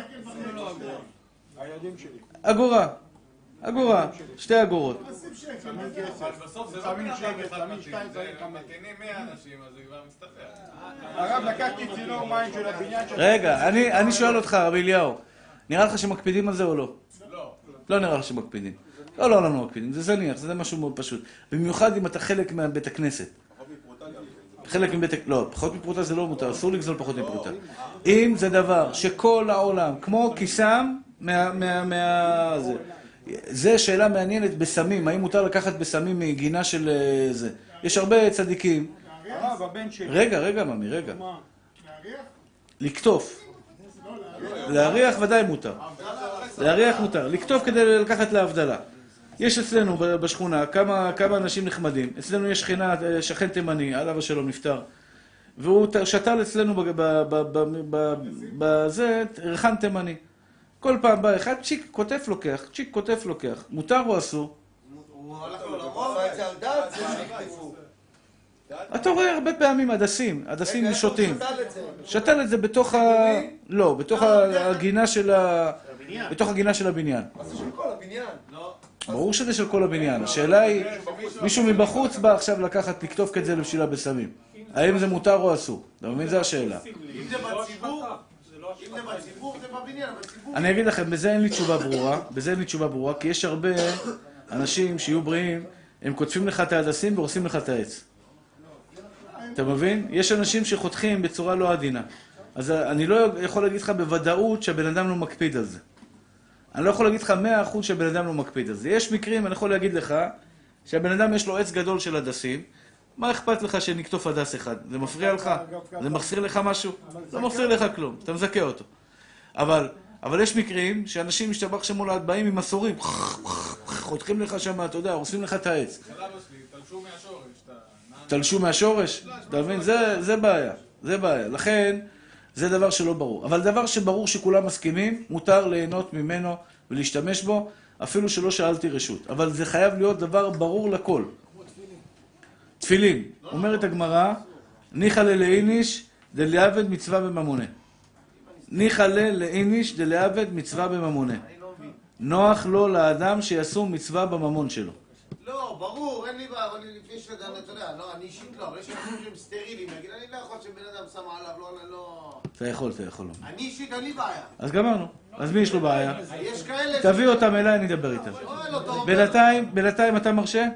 S2: הילדים שלי.
S1: אגורה. אגורה. שתי אגורות.
S3: אבל בסוף זה
S2: שמים
S3: בן
S2: שקל,
S3: אדם אחד
S2: שמים
S3: מתאים,
S2: שתיים,
S3: זה
S2: שמים חמש.
S3: מתאינים 100 אנשים, אז זה כבר מסתבך.
S2: הרב, לקחתי צינור מים של הבניין של...
S1: רגע, אני, שואל אותך, רבי אליהו, נראה לך שמקפידים על זה או לא?
S3: לא.
S1: לא נראה לך שמקפידים. לא, לא, לא, לא מקפידים, זה זניח, זה משהו מאוד פשוט. במיוחד אם אתה חלק מבית הכנסת. חלק מבית... לא, פחות מפרוטה זה לא מותר, אסור לגזול פחות מפרוטה. אם זה דבר שכל העולם, כמו כיסם, מה... מה... מה... זה. זה שאלה מעניינת בסמים, האם מותר לקחת בסמים מגינה של אה, זה. יש הרבה צדיקים. רגע, רגע, ממי, רגע. לקטוף. להריח ודאי מותר. להריח מותר. לקטוף כדי לקחת להבדלה. יש אצלנו בשכונה כמה, כמה אנשים נחמדים. אצלנו יש שכנה, אה, שכן תימני, עליו השלום נפטר. והוא שתל אצלנו ב- ב- ב- ב- ב- בזה, ריחן תימני. כל פעם בא אחד, צ'יק, כותף לוקח, צ'יק, כותף לוקח. מותר או אסור?
S4: הוא הלך לעולמו, עשה את זה על דעת, זה שיקטפו.
S1: אתה רואה הרבה פעמים הדסים, הדסים שותים.
S4: שתל את זה?
S1: בתוך ה... לא, בתוך הגינה של ה... בתוך הגינה של הבניין.
S4: מה זה של כל הבניין?
S1: ברור שזה של כל הבניין. השאלה היא, מישהו מבחוץ בא עכשיו לקחת, לקטוף את זה לבשילה בסמים. האם זה מותר או אסור? אתה מבין? זו השאלה.
S4: אם זה בציבור,
S1: אני אגיד לכם, בזה אין לי תשובה ברורה, בזה אין לי תשובה ברורה, כי יש הרבה אנשים שיהיו בריאים, הם קוטפים לך את ההדסים והורסים לך את העץ. אתה מבין? יש אנשים שחותכים בצורה לא עדינה. אז אני לא יכול להגיד לך בוודאות שהבן אדם לא מקפיד על זה. אני לא יכול להגיד לך מאה אחוז שהבן אדם לא מקפיד על זה. יש מקרים, אני יכול להגיד לך, שהבן אדם יש לו עץ גדול של הדסים, מה אכפת לך שנקטוף הדס אחד? זה מפריע לך? זה מחסיר לך משהו? לא מחסיר לך כלום, אתה מזכה אותו. אבל, אבל יש מקרים שאנשים משתבח שמולד באים עם מסורים, חותכים לך שם, אתה יודע, הורסים לך את העץ.
S3: תלשו מהשורש. אתה- נענה.
S1: תלשו מהשורש, אתה מבין? זה, זה בעיה, זה בעיה. לכן, זה דבר שלא ברור. אבל דבר שברור שכולם מסכימים, מותר ליהנות ממנו ולהשתמש בו, אפילו שלא שאלתי רשות. אבל זה חייב להיות דבר ברור לכל. תפילין. אומרת הגמרא, ניחא ללאיניש דלעבד מצווה בממונה. ניחא ללאיניש דלעבד מצווה בממונה. נוח לו לאדם שישום מצווה בממון שלו.
S4: לא, ברור, אין לי בעיה, אבל לפני שאתה אתה יודע, לא, אני אישית לא, אבל יש אנשים שהם סטרילים, נגיד, אני לא יכול שבן אדם שם עליו, לא, לא...
S1: אתה יכול, אתה יכול.
S4: אני אישית אין לי בעיה.
S1: אז גמרנו. אז מי יש לו בעיה?
S4: יש כאלה...
S1: תביא אותם אליי, אני אדבר איתם.
S4: לא.
S1: בינתיים, בינתיים אתה מרשה?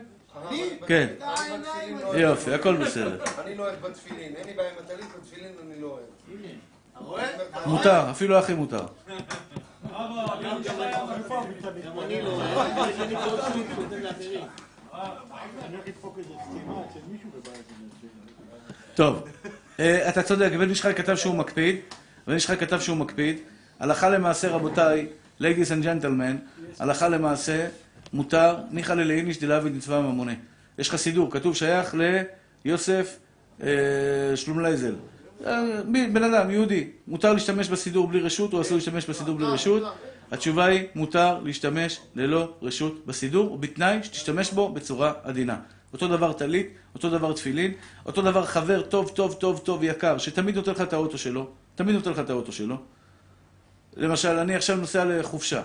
S1: כן.
S4: עיניים.
S1: יופי, הכל בסדר.
S4: אני לא אוהב בתפילין, אין לי בעיה עם הטלית, בתפילין אני לא אוהב.
S1: מותר, אפילו אחי מותר.
S5: לא.
S1: טוב, אה, אתה צודק, בן חי כתב שהוא מקפיד, בן חי כתב שהוא מקפיד. הלכה למעשה, רבותיי, ladies and gentlemen, הלכה למעשה, מותר, ניחא ללאיניש דלעביד מצווה ממונה. יש לך סידור, כתוב שייך ליוסף אה, שלומלייזל. אה, בן אדם, יהודי, מותר להשתמש בסידור בלי רשות, או אסור להשתמש בסידור בלי רשות? התשובה היא, מותר להשתמש ללא רשות בסידור, ובתנאי שתשתמש בו בצורה עדינה. אותו דבר טלית, אותו דבר תפילין, אותו דבר חבר טוב, טוב, טוב, טוב, יקר, שתמיד נותן לך את האוטו שלו, תמיד נותן לך את האוטו שלו. למשל, אני עכשיו נוסע לחופשה.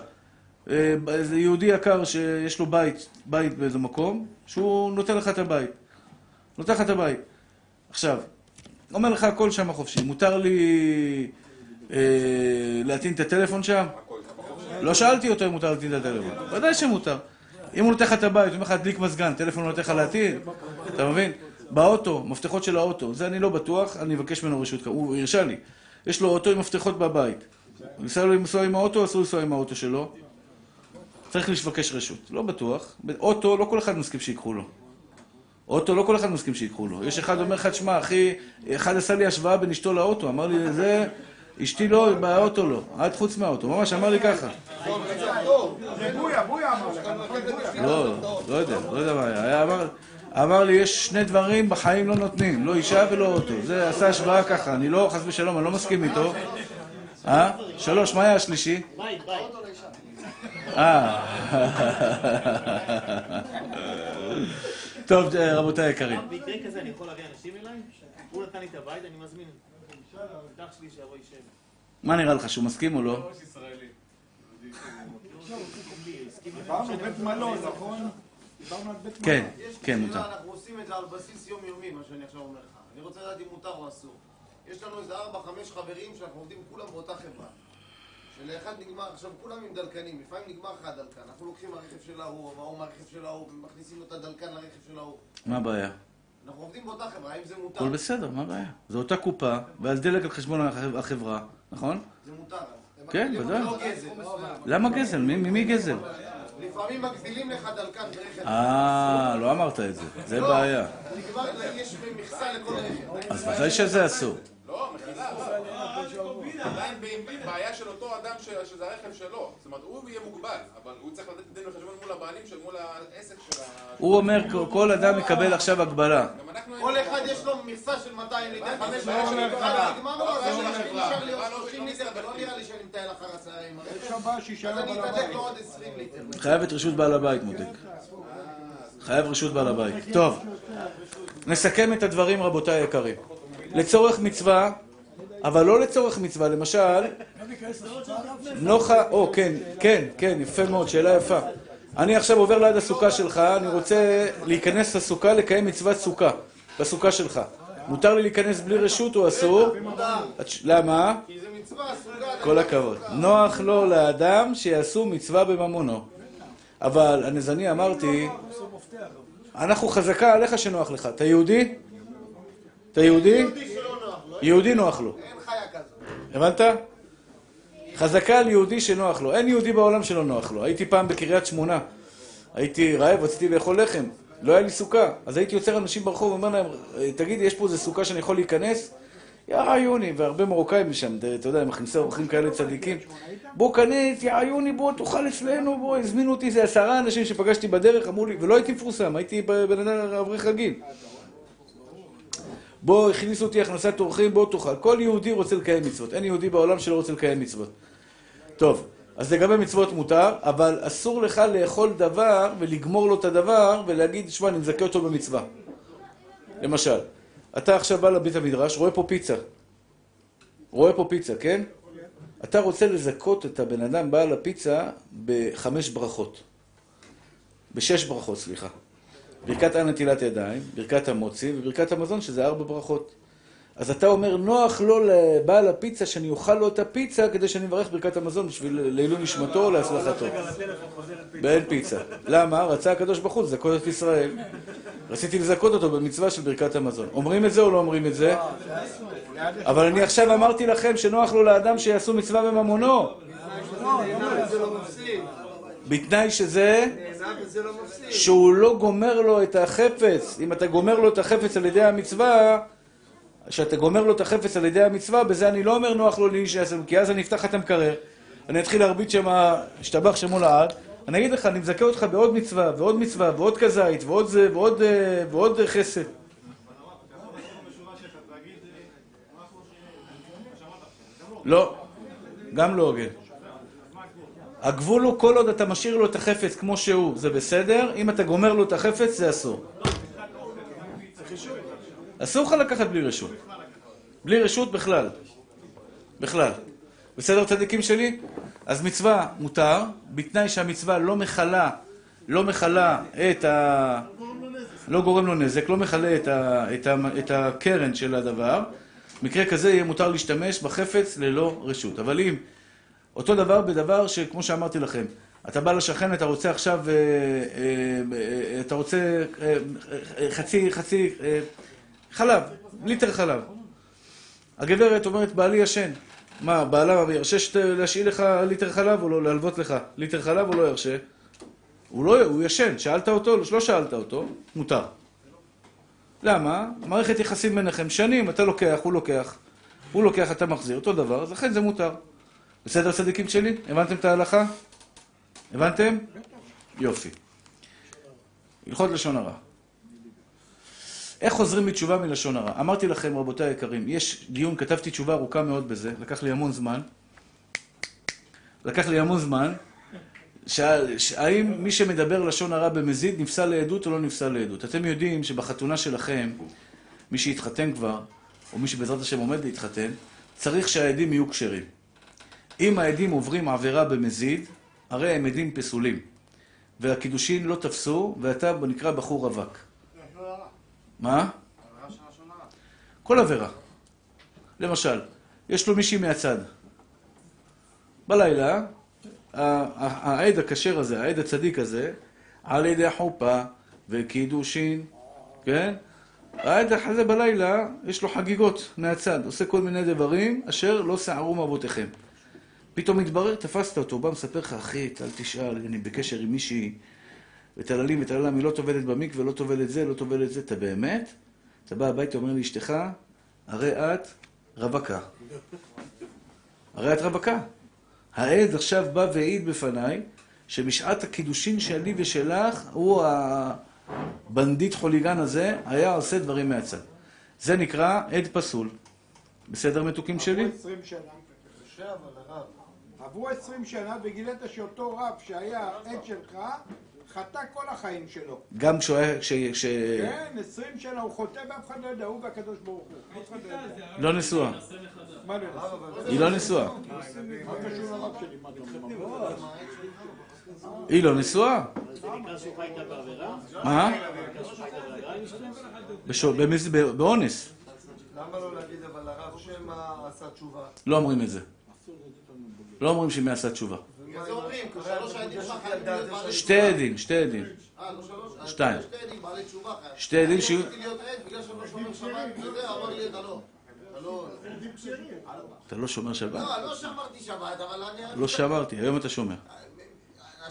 S1: אה, איזה יהודי יקר שיש לו בית, בית באיזה מקום, שהוא נותן לך את הבית. נותן לך את הבית. עכשיו, אומר לך הכל שם חופשי. מותר לי אה, להטעין את הטלפון שם? לא שאלתי אותו אם מותר להטעין את הטלפון. ודאי שמותר. אם הוא נותן לך את הבית, הוא אומר לך להדליק מזגן, טלפון לא נותן לך להטעין, אתה מבין? באוטו, מפתחות של האוטו, זה אני לא בטוח, אני אבקש ממנו רשות, הוא הרשה לי. יש לו אוטו עם מפתחות בבית. אסור לו לנסוע עם האוטו, אסור לנסוע עם האוטו שלו. צריך לבקש רשות. לא בטוח. אוטו, לא כל אחד מסכים שיקחו לו. אוטו, לא כל אחד מסכים שיקחו לו. יש אחד אומר לך, תשמע, אחי, אחד עשה לי השוואה בין אשתו לאוטו. אמר לי, זה, אשתי לא, באוטו לא. את חוץ מהאוטו. ממש, אמר לי ככה. לא, לא יודע, לא יודע מה היה. אמר לי, יש שני דברים בחיים לא נותנים, לא אישה ולא אוטו. זה עשה השוואה ככה, אני לא, חס ושלום, אני לא מסכים איתו. אה? שלוש, מה היה השלישי?
S5: בית, בית.
S1: טוב, אה, רבותיי היקרים.
S5: במקרה כזה אני יכול להביא אנשים אליי? הוא נתן לי את הבית, אני מזמין אח שלי שיבוא יישב.
S1: מה נראה לך, שהוא מסכים או לא?
S2: דיברנו בית מלון, נכון?
S1: כן, כן, מותר.
S4: אנחנו עושים את זה על בסיס יומיומי, מה שאני עכשיו אומר לך. אני רוצה לדעת אם מותר או אסור. יש לנו איזה ארבע, חמש חברים שאנחנו עובדים כולם באותה חברה. שלאחד נגמר, עכשיו כולם עם דלקנים, לפעמים נגמר לך הדלקן. אנחנו לוקחים מהרכב של ההוא, וההוא מהרכב של ההוא, ומכניסים לו את הדלקן לרכב של ההוא.
S1: מה הבעיה?
S4: אנחנו עובדים באותה חברה, האם זה מותר?
S1: הכל בסדר, מה הבעיה? זו אותה קופה, ואז דלק על חשבון הח- החברה, נכון?
S4: זה מותר.
S1: כן,
S4: הם
S1: ודאי.
S4: לא גזל.
S1: למה גזל? מי ממי גזל?
S4: לפעמים מגבילים לך דלקן ברכב.
S1: אה, לא אמרת את זה. זה
S4: לא,
S1: בעיה.
S4: יש מכסה לכל רכב.
S1: אז ודאי שזה אסור.
S3: עדיין בעיה של אותו אדם שזה הרכב שלו. זאת אומרת, הוא יהיה מוגבל, אבל הוא צריך לתת דין וחשבון מול הבעלים של מול העסק של ה...
S1: הוא אומר, כל אדם יקבל עכשיו הגבלה.
S4: כל אחד יש לו מכסה של 200 ליטר, 500
S3: לא,
S4: ליטר, נגמר לו, אז אני משקיע,
S3: לא,
S4: נשאר לי עוד
S3: לא,
S4: 30
S3: לא,
S4: ליטר,
S3: לא,
S4: ולא
S3: לא,
S4: נראה לי שאני מטייל אחר
S2: שישאר
S4: אז אני
S2: הבית.
S4: לו עוד 20 ליטר.
S1: חייב את רשות בעל הבית, מותק. חייב רשות בעל הבית. טוב, נסכם את הדברים, רבותיי היקרים. לצורך מצווה, אבל לא לצורך מצווה, למשל, נוחה, או, כן, כן, כן, יפה מאוד, שאלה יפה. אני עכשיו עובר ליד הסוכה שלך, אני רוצה להיכנס לסוכה, לקיים מצוות סוכה, בסוכה שלך. מותר לי להיכנס בלי רשות או אסור? למה?
S4: כי זה מצווה.
S1: כל הכבוד. נוח לו לאדם שיעשו מצווה בממונו. אבל אני אמרתי, אנחנו חזקה עליך שנוח לך. אתה יהודי? אתה יהודי?
S4: יהודי נוח לו. אין חיה כזאת.
S1: הבנת? חזקה על יהודי שנוח לו. אין יהודי בעולם שלא נוח לו. הייתי פעם בקריית שמונה. הייתי רעב, רציתי לאכול לחם. לא היה לי סוכה. אז הייתי יוצר אנשים ברחוב ואומר להם, תגיד, יש פה איזה סוכה שאני יכול להיכנס? יא עיוני, והרבה מרוקאים משם, אתה יודע, מכניסי אורחים כאלה צדיקים. בוא כנס, יא עיוני, בוא תאכל אצלנו, בוא, הזמינו אותי איזה עשרה אנשים שפגשתי בדרך, אמרו לי, ולא הייתי מפורסם, הייתי בן אדם אברך רגיל. בוא, הכניסו אותי הכנסת אורחים, בוא תאכל. כל יהודי רוצה לקיים מצוות. אין יהודי בעולם שלא רוצה לקיים מצוות. טוב, אז לגבי מצוות מותר, אבל אסור לך לאכול דבר ולגמור לו את הדבר ולהגיד, שמע, אני מזכה אותו במצווה. למשל, אתה עכשיו בא לבית המדרש, רואה פה פיצה. רואה פה פיצה, כן? אתה רוצה לזכות את הבן אדם בעל הפיצה בחמש ברכות. בשש ברכות, סליחה. ברכת על נטילת ידיים, ברכת המוצי וברכת המזון, שזה ארבע ברכות. אז אתה אומר, נוח לו לבעל הפיצה שאני אוכל לו את הפיצה כדי שאני אברך ברכת המזון בשביל לעילוי נשמתו או להצלחתו. באין פיצה. למה? רצה הקדוש ברוך הוא לזכות את ישראל. רציתי לזכות אותו במצווה של ברכת המזון. אומרים את זה או לא אומרים את זה? אבל אני עכשיו אמרתי לכם שנוח לו לאדם שיעשו מצווה בממונו. בתנאי שזה...
S4: לא.
S1: שהוא לא גומר לו את החפץ. אם אתה גומר לו את החפץ על ידי המצווה, כשאתה גומר לו את החפץ על ידי המצווה, בזה אני לא אומר נוח לו לאיש יעשה, כי אז אני אפתח את המקרר, אני אתחיל להרביץ שם, השתבח שמו לעד, אני אגיד לך, אני מזכה אותך בעוד מצווה, ועוד מצווה, ועוד כזית, ועוד זה, ועוד, אה, ועוד חסד. לא, גם לא הוגן. הגבול הוא כל עוד אתה משאיר לו את החפץ כמו שהוא, זה בסדר, אם אתה גומר לו את החפץ זה אסור. אסור לך לקחת בלי רשות. בלי רשות בכלל. בכלל. בסדר צדיקים שלי? אז מצווה מותר, בתנאי שהמצווה לא מכלה, לא מכלה את ה... לא גורם לו נזק, לא מכלה את, ה... את, ה... את הקרן של הדבר. מקרה כזה יהיה מותר להשתמש בחפץ ללא רשות. אבל אם אותו דבר בדבר שכמו שאמרתי לכם, אתה בא לשכן, אתה רוצה עכשיו, אה, אה, אה, אתה רוצה חצי, חצי, חלב, ליטר חלב. הגברת אומרת, בעלי ישן. מה, בעלה ירשה להשאיל לך ליטר חלב או לא, להלוות לך ליטר חלב או לא ירשה? הוא לא, הוא ישן, שאלת אותו? לא שאלת אותו, מותר. למה? מערכת יחסים ביניכם שנים, אתה לוקח, הוא לוקח, הוא לוקח, אתה מחזיר, אותו דבר, אז לכן זה מותר. בסדר צדיקים שלי? הבנתם את ההלכה? הבנתם? יופי. הלכות לשון הרע. איך חוזרים בתשובה מלשון הרע? אמרתי לכם, רבותיי היקרים, יש דיון, כתבתי תשובה ארוכה מאוד בזה, לקח לי המון זמן. לקח לי המון זמן שאל, האם מי שמדבר לשון הרע במזיד נפסל לעדות או לא נפסל לעדות? אתם יודעים שבחתונה שלכם, מי שהתחתן כבר, או מי שבעזרת השם עומד להתחתן, צריך שהעדים יהיו כשרים. אם העדים עוברים עבירה במזיד, הרי הם עדים פסולים. והקידושין לא תפסו, ואתה נקרא בחור רווק. מה? כל עבירה. למשל, יש לו מישהי מהצד. בלילה, העד הכשר הזה, העד הצדיק הזה, על ידי החופה וקידושין, כן? העד הזה בלילה, יש לו חגיגות מהצד, עושה כל מיני דברים אשר לא שערו מאבותיכם. פתאום מתברר, תפסת אותו, הוא בא מספר לך, אחי, אל תשאל, אני בקשר עם מישהי, וטללים וטללם, היא לא טובלת במקווה, לא טובלת זה, לא טובלת זה, אתה באמת? אתה בא הביתה, אומר לאשתך, הרי את רווקה. הרי את רווקה. העד עכשיו בא והעיד בפניי, שבשעת הקידושין שלי ושלך, הוא הבנדיט חוליגן הזה, היה עושה דברים מהצד. זה נקרא עד פסול. בסדר מתוקים שלי?
S2: עברו 20 שנה.
S4: קשה אבל הרב.
S2: עברו 20 שנה וגילית שאותו רב שהיה עד שלך, חטא כל החיים שלו.
S1: גם כשהוא היה... כש... כש...
S2: כן, 20 שנה הוא חוטא ואף אחד לא יודע, הוא והקדוש ברוך הוא. לא.
S1: לא נשואה.
S2: לא?
S1: היא לא נשואה.
S2: מה קשור לרב שלי? מה אתה אומר?
S1: היא לא נשואה. מה? במז- ב- באונס.
S4: למה לא להגיד אבל הרב שמא עשה תשובה?
S1: לא אומרים את זה. לא אומרים שמי עשה תשובה.
S4: יש-
S1: שתי עדים, שתי עדים.
S10: אה, לא שלוש?
S1: שתיים.
S10: שתי עדים
S1: שיהיו...
S10: לא לא. לא...
S1: אתה לא שומר שבת?
S10: לא, לא שמרתי שבת, אבל אני...
S1: לא שמרתי, היום אתה שומר.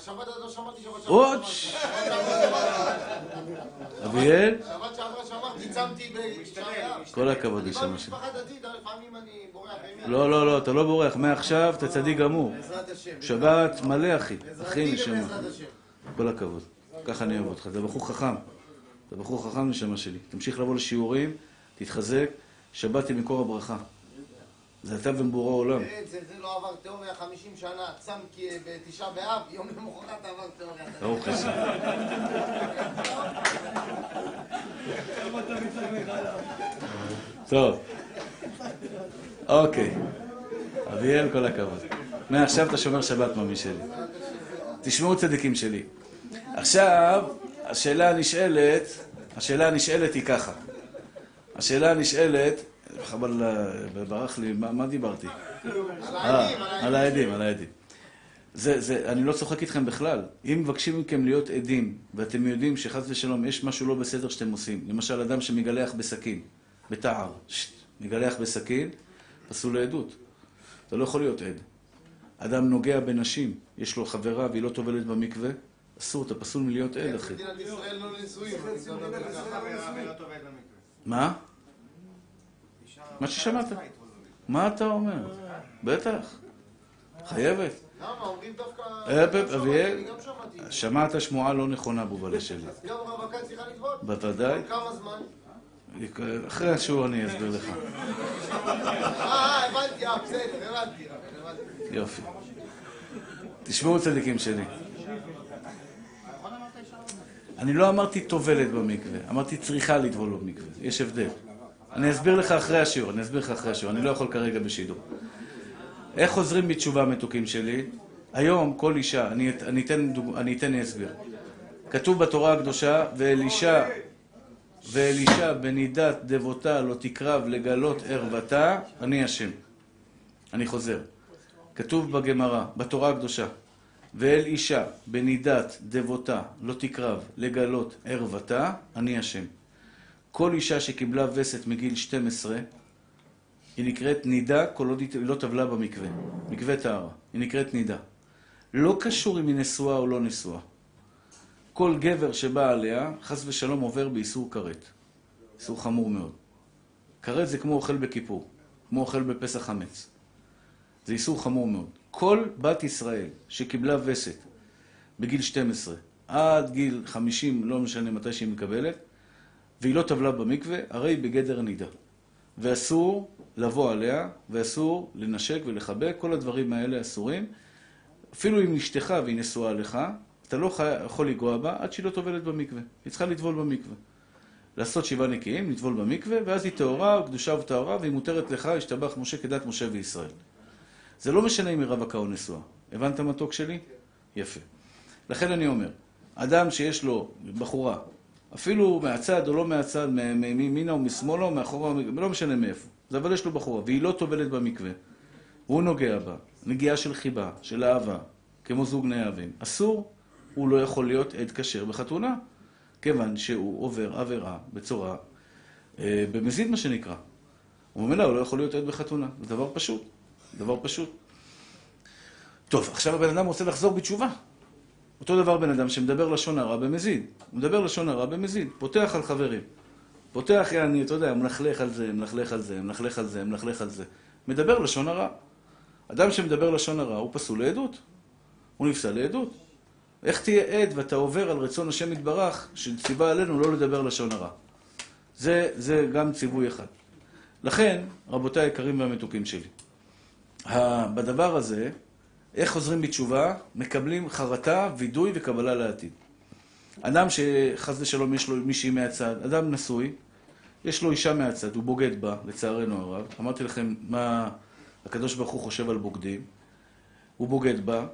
S10: השבת הזאת שמרתי שבת.
S1: עוד?
S10: שבת
S1: אביאל,
S10: שעברה שמרתי, צמתי בשעיה.
S1: כל הכבוד,
S10: בורח ממי.
S1: לא, לא, לא, אתה לא בורח. מעכשיו אתה צדיק גמור.
S10: השם.
S1: שבת מלא, אחי. אחי נשמה.
S10: השם.
S1: כל הכבוד. ככה אני אוהב אותך. אתה בחור חכם. אתה בחור חכם, נשמה שלי. תמשיך לבוא לשיעורים, תתחזק. שבת היא מקור הברכה. זה אתה ובורא עולם.
S10: תראה, זה לא עבר תיאוריה 50 שנה, צם כי בתשעה באב, יום למחרת עבר תיאוריה.
S1: ברוך השם. טוב. אוקיי. אביאל, כל הכבוד. מעכשיו אתה שומר שבת, ממי שלי. תשמעו צדיקים שלי. עכשיו, השאלה הנשאלת, השאלה הנשאלת היא ככה. השאלה הנשאלת, חבל, אה, ברח לי, מה, מה דיברתי?
S10: על
S1: אה,
S10: העדים,
S1: על העדים, על העדים. זה, זה, אני לא צוחק איתכם בכלל. אם מבקשים מכם להיות עדים, ואתם יודעים שחס ושלום יש משהו לא בסדר שאתם עושים, למשל אדם שמגלח בסכין, בתער, שט, מגלח בסכין, פסול לעדות. אתה לא יכול להיות עד. אדם נוגע בנשים, יש לו חברה והיא לא טובלת במקווה, אסור, אתה פסול מלהיות עד, אחי.
S10: מדינת ישראל לא נשואים. אני לא מדבר ככה.
S1: מה? מה ששמעת. מה אתה אומר? בטח. חייבת.
S10: למה? אומרים דווקא...
S1: אה,
S10: גם שמעתי,
S1: אביאל,
S10: אני גם שמעתי.
S1: שמעת שמועה לא נכונה, בובלה שלי.
S10: אז גם רווקה צריכה לטבול?
S1: בוודאי.
S10: כמה זמן?
S1: אחרי השיעור אני אסביר לך.
S10: אה, אה, הבנתי, אה, בסדר. הבנתי.
S1: יופי. תשמעו צדיקים שלי. אני לא אמרתי טובלת במקווה, אמרתי צריכה לטבול במקווה. יש הבדל. אני אסביר לך אחרי השיעור, אני אסביר לך אחרי השיעור, אני לא יכול כרגע בשידור. איך חוזרים בתשובה מתוקים שלי? היום כל אישה, אני, אני אתן, אני אתן אסביר. כתוב בתורה הקדושה, ואלישע, ואלישע בנידת דבותה לא תקרב לגלות ערוותה, אני השם. אני חוזר. כתוב בגמרא, בתורה הקדושה, ואל אישה בנידת דבותה לא תקרב לגלות ערוותה, אני השם. כל אישה שקיבלה וסת מגיל 12, היא נקראת נידה כל עוד היא לא טבלה במקווה. מקווה טהרה. היא נקראת נידה. לא קשור אם היא נשואה או לא נשואה. כל גבר שבא עליה, חס ושלום עובר באיסור כרת. איסור חמור מאוד. כרת זה כמו אוכל בכיפור, כמו אוכל בפסח חמץ. זה איסור חמור מאוד. כל בת ישראל שקיבלה וסת בגיל 12 עד גיל 50, לא משנה מתי שהיא מקבלת, והיא לא טבלה במקווה, הרי היא בגדר נידה. ואסור לבוא עליה, ואסור לנשק ולחבק, כל הדברים האלה אסורים. אפילו אם אשתך והיא נשואה לך, אתה לא חי- יכול לגוע בה עד שהיא לא טובלת במקווה. היא צריכה לטבול במקווה. לעשות שבעה נקיים, לטבול במקווה, ואז היא טהורה, קדושה וטהרה, והיא מותרת לך, השתבח משה כדת משה וישראל. זה לא משנה אם היא רווקה או נשואה. הבנת מתוק שלי? יפה. לכן אני אומר, אדם שיש לו בחורה, אפילו מהצד או לא מהצד, מימינה או משמאלה או מאחורה, לא משנה מאיפה, אבל יש לו בחורה, והיא לא טובלת במקווה, והוא נוגע בה, נגיעה של חיבה, של אהבה, כמו זוג נאהבים, אסור, הוא לא יכול להיות עד כשר בחתונה, כיוון שהוא עובר עבירה בצורה, אה, במזיד מה שנקרא. וממילא הוא לא יכול להיות עד בחתונה, זה דבר פשוט, דבר פשוט. טוב, עכשיו הבן אדם רוצה לחזור בתשובה. אותו דבר בן אדם שמדבר לשון הרע במזיד. הוא מדבר לשון הרע במזיד, פותח על חברים. פותח, יעני, אתה יודע, מלכלך על זה, מלכלך על זה, מלכלך על זה, מלכלך על זה. מדבר לשון הרע. אדם שמדבר לשון הרע הוא פסול לעדות. הוא נפסל לעדות. איך תהיה עד ואתה עובר על רצון השם יתברך, שציווה עלינו לא לדבר לשון הרע. זה, זה גם ציווי אחד. לכן, רבותיי היקרים והמתוקים שלי, בדבר הזה, איך חוזרים בתשובה? מקבלים חרטה, וידוי וקבלה לעתיד. אדם שחס ושלום יש לו מישהי מהצד, אדם נשוי, יש לו אישה מהצד, הוא בוגד בה, לצערנו הרב. אמרתי לכם מה הקדוש ברוך הוא חושב על בוגדים. הוא בוגד בה,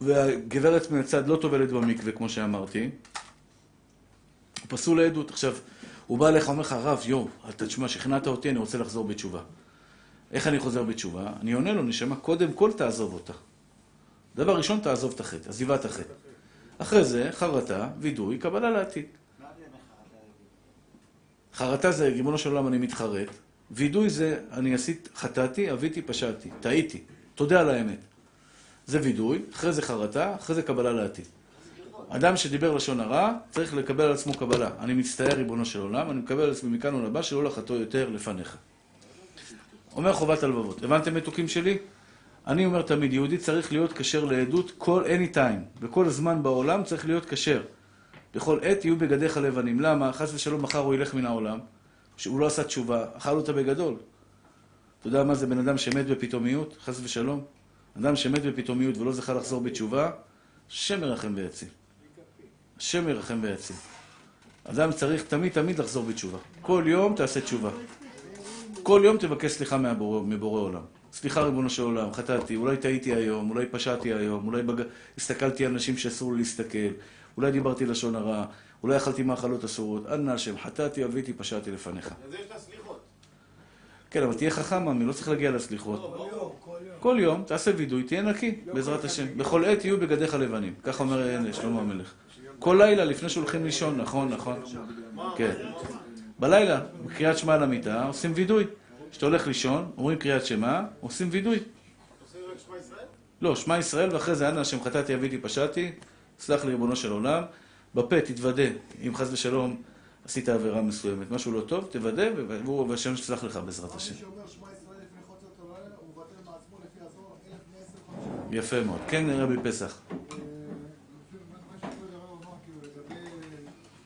S1: והגברת מהצד לא טובלת במקווה, כמו שאמרתי. הוא פסול לעדות. עכשיו, הוא בא אליך, אומר לך, הרב, אתה תשמע, שכנעת אותי, אני רוצה לחזור בתשובה. איך אני חוזר בתשובה? אני עונה לו, נשמה, קודם כל תעזוב אותה. דבר ראשון, תעזוב את החטא, עזיבת החטא. אחרי זה, חרטה, וידוי, קבלה לעתיד. חרטה זה, ריבונו של עולם, אני מתחרט. וידוי זה, אני עשית, חטאתי, אביתי, פשעתי, טעיתי. תודה על האמת. זה וידוי, אחרי זה חרטה, אחרי זה קבלה לעתיד. אדם שדיבר לשון הרע, צריך לקבל על עצמו קבלה. אני מצטער, ריבונו של עולם, אני מקבל על עצמי מכאן ולבא שלא לחטוא יותר לפניך. אומר חובת הלבבות. הבנתם מתוקים שלי? אני אומר תמיד, יהודי צריך להיות כשר לעדות כל anytime. בכל זמן בעולם צריך להיות כשר. בכל עת יהיו בגדיך לבנים. למה? חס ושלום מחר הוא ילך מן העולם, שהוא לא עשה תשובה, אכל אותה בגדול. אתה יודע מה זה בן אדם שמת בפתאומיות? חס ושלום. אדם שמת בפתאומיות ולא זכה לחזור בתשובה, השם ירחם ויציל. השם ירחם ויציל. אדם צריך תמיד תמיד לחזור בתשובה. כל יום תעשה תשובה. כל יום תבקש סליחה מהבורא, מבורא עולם. סליחה ריבונו של עולם, חטאתי, אולי טעיתי היום, אולי פשעתי היום, אולי בג... הסתכלתי על אנשים שאסור לי להסתכל, אולי דיברתי לשון הרע, אולי אכלתי מאכלות אסורות, אנא השם, חטאתי, אביתי, פשעתי לפניך.
S10: אז יש.
S1: כן, אבל תהיה חכם, מאמי, לא צריך להגיע לסליחות. כל יום, תעשה וידוי, תהיה נקי, בעזרת השם. בכל עת יהיו בגדיך לבנים. כך אומר שלמה המלך. כל לילה לפני שהולכים לישון, נכון, נכון. כן. בלילה, בקריאת שמע על המיטה, עושים וידוי. כשאתה הולך לישון, אומרים קריאת שמע, עושים וידוי. לא, שמע ישראל, ואחרי זה אנא השם חטאתי אביתי פשעתי, סלח לי ריבונו של עולם. בפה תתוודה, אם חס ושלום עשית עבירה מסוימת, משהו לא טוב, תוודה, והוא- והשם יסלח לך בעזרת השם.
S11: מי שאומר שמע ישראל לפני חוצות הלילה, הוא מבטל מעצמו לפי הזוהר אלף מעשר חודשים.
S1: יפה מאוד. כן, רבי פסח.
S11: אה, לפי מה מה שכבוד הרב אמר, כאילו, לגבי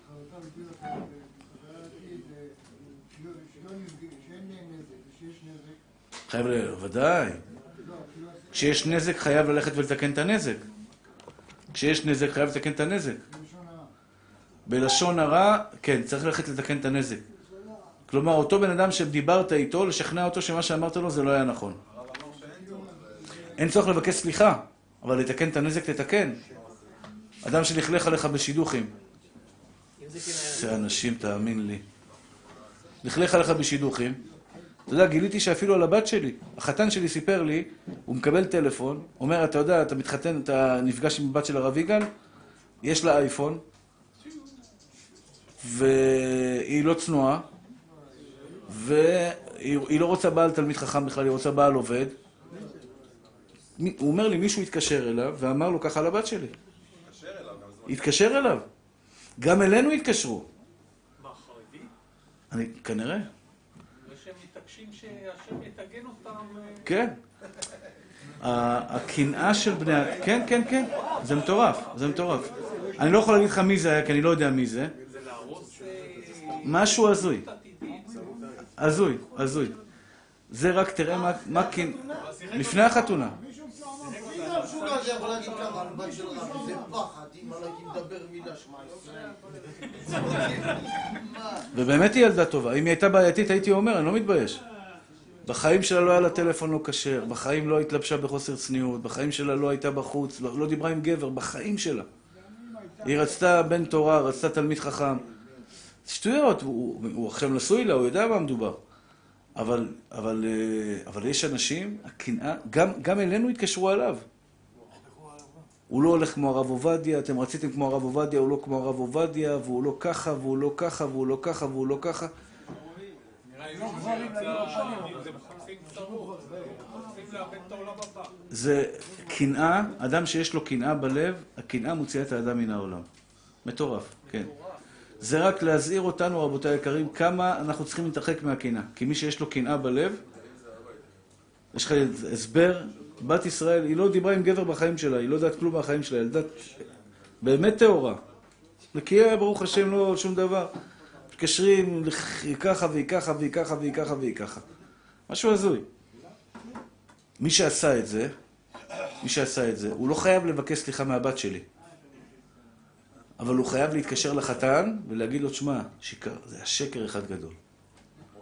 S11: חרטה ופיל הקהל, וחזרה לעתיד, אה, שלא שלא נפגע- שאין נזק, ושיש נזק.
S1: חייב ל... ודאי. כשיש נזק חייב ללכת ולתקן את הנזק. כשיש נזק חייב לתקן את הנזק.
S11: בלשון הרע.
S1: כן, צריך ללכת לתקן את הנזק. כלומר, אותו בן אדם שדיברת איתו, לשכנע אותו שמה שאמרת לו זה לא היה נכון. אין צורך לבקש סליחה, אבל לתקן את הנזק תתקן. אדם שלכלך עליך בשידוכים.
S5: כן.
S1: זה אנשים, תאמין לי. לכלך עליך בשידוכים. אתה יודע, גיליתי שאפילו על הבת שלי, החתן שלי סיפר לי, הוא מקבל טלפון, אומר, אתה יודע, אתה מתחתן, אתה נפגש עם הבת של הרב יגאל, יש לה אייפון, והיא לא צנועה, והיא היא לא רוצה בעל תלמיד חכם בכלל, היא רוצה בעל עובד. הוא אומר לי, מישהו התקשר אליו ואמר לו ככה לבת שלי. התקשר אליו. גם אלינו התקשרו.
S7: מה, חרדי?
S1: כנראה,
S7: אה,
S1: כן. הקנאה של בני... כן, כן, כן. זה מטורף, זה מטורף. אני לא יכול להגיד לך מי זה היה, כי אני לא יודע מי זה. משהו הזוי. הזוי, הזוי. זה רק תראה מה- מה כן... לפני החתונה. ובאמת היא ילדה טובה. אם היא הייתה בעייתית, הייתי אומר, אני לא מתבייש. בחיים שלה לא היה לה טלפון לא כשר, בחיים לא התלבשה בחוסר צניעות, בחיים שלה לא הייתה בחוץ, לא, לא דיברה עם גבר, בחיים שלה. היא רצתה בן תורה, רצתה תלמיד חכם. שטויות, הוא, הוא עכשיו נשוי לה, הוא יודע מה מדובר. אבל, אבל, אה, אבל יש אנשים, הקנאה, גם, גם אלינו התקשרו עליו. הוא לא הולך כמו הרב עובדיה, אתם רציתם כמו הרב עובדיה, הוא לא כמו הרב עובדיה, והוא לא ככה, והוא לא ככה, והוא לא ככה, והוא לא ככה. זה קנאה, אדם שיש לו קנאה בלב, הקנאה מוציאה את האדם מן העולם. מטורף, כן. זה רק להזהיר אותנו, רבותיי היקרים, כמה אנחנו צריכים להתרחק מהקנאה. כי מי שיש לו קנאה בלב, יש לך הסבר, בת ישראל, היא לא דיברה עם גבר בחיים שלה, היא לא יודעת כלום בחיים שלה, ילדת באמת טהורה. נקייה, ברוך השם, לא שום דבר. מתקשרים, היא ככה והיא ככה והיא ככה והיא ככה והיא ככה. משהו הזוי. מי שעשה את זה, מי שעשה את זה, הוא לא חייב לבקש סליחה מהבת שלי. אבל הוא חייב להתקשר לחתן ולהגיד לו, תשמע, שיקר, זה השקר אחד גדול.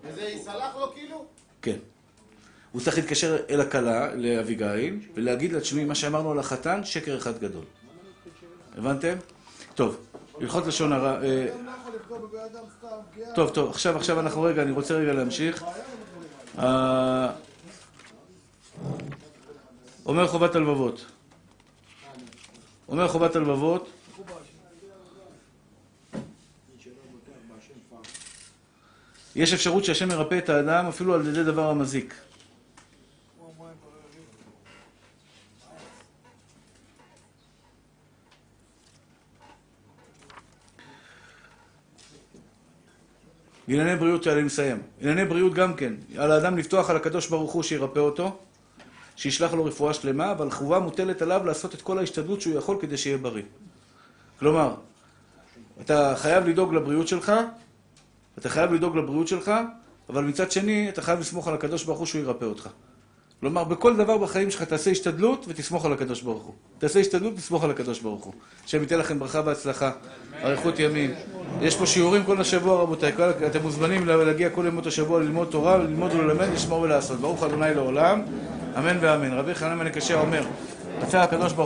S10: וזה יסלח לו כאילו?
S1: כן. הוא צריך להתקשר אל הכלה, לאביגיל, ולהגיד לה, תשמעי, מה שאמרנו על החתן, שקר אחד גדול. הבנתם? טוב, הלכות לשון הרע... אה. טוב, טוב, עכשיו, עכשיו אנחנו רגע, אני רוצה רגע להמשיך. אומר חובת הלבבות. אומר חובת הלבבות, יש אפשרות שהשם מרפא את האדם אפילו על ידי דבר המזיק. ענייני בריאות, אני מסיים. ענייני בריאות גם כן. על האדם לפתוח על הקדוש ברוך הוא שירפא אותו, שישלח לו רפואה שלמה, אבל חובה מוטלת עליו לעשות את כל ההשתדלות שהוא יכול כדי שיהיה בריא. כלומר, אתה חייב לדאוג לבריאות שלך, אתה חייב לדאוג לבריאות שלך, אבל מצד שני, אתה חייב לסמוך על הקדוש ברוך הוא שהוא ירפא אותך. כלומר, בכל דבר בחיים שלך תעשה השתדלות ותסמוך על הקדוש ברוך הוא. תעשה השתדלות ותסמוך על הקדוש ברוך הוא. השם ייתן לכם ברכה והצלחה, אריכות ימים. יש פה שיעורים כל השבוע, רבותיי. אתם מוזמנים להגיע כל ימות השבוע ללמוד תורה, ללמוד וללמד, לשמור ולעשות. ברוך ה' לעולם, אמן ואמן. רבי חנן בן הקשה אומר, רצה הקדוש ברוך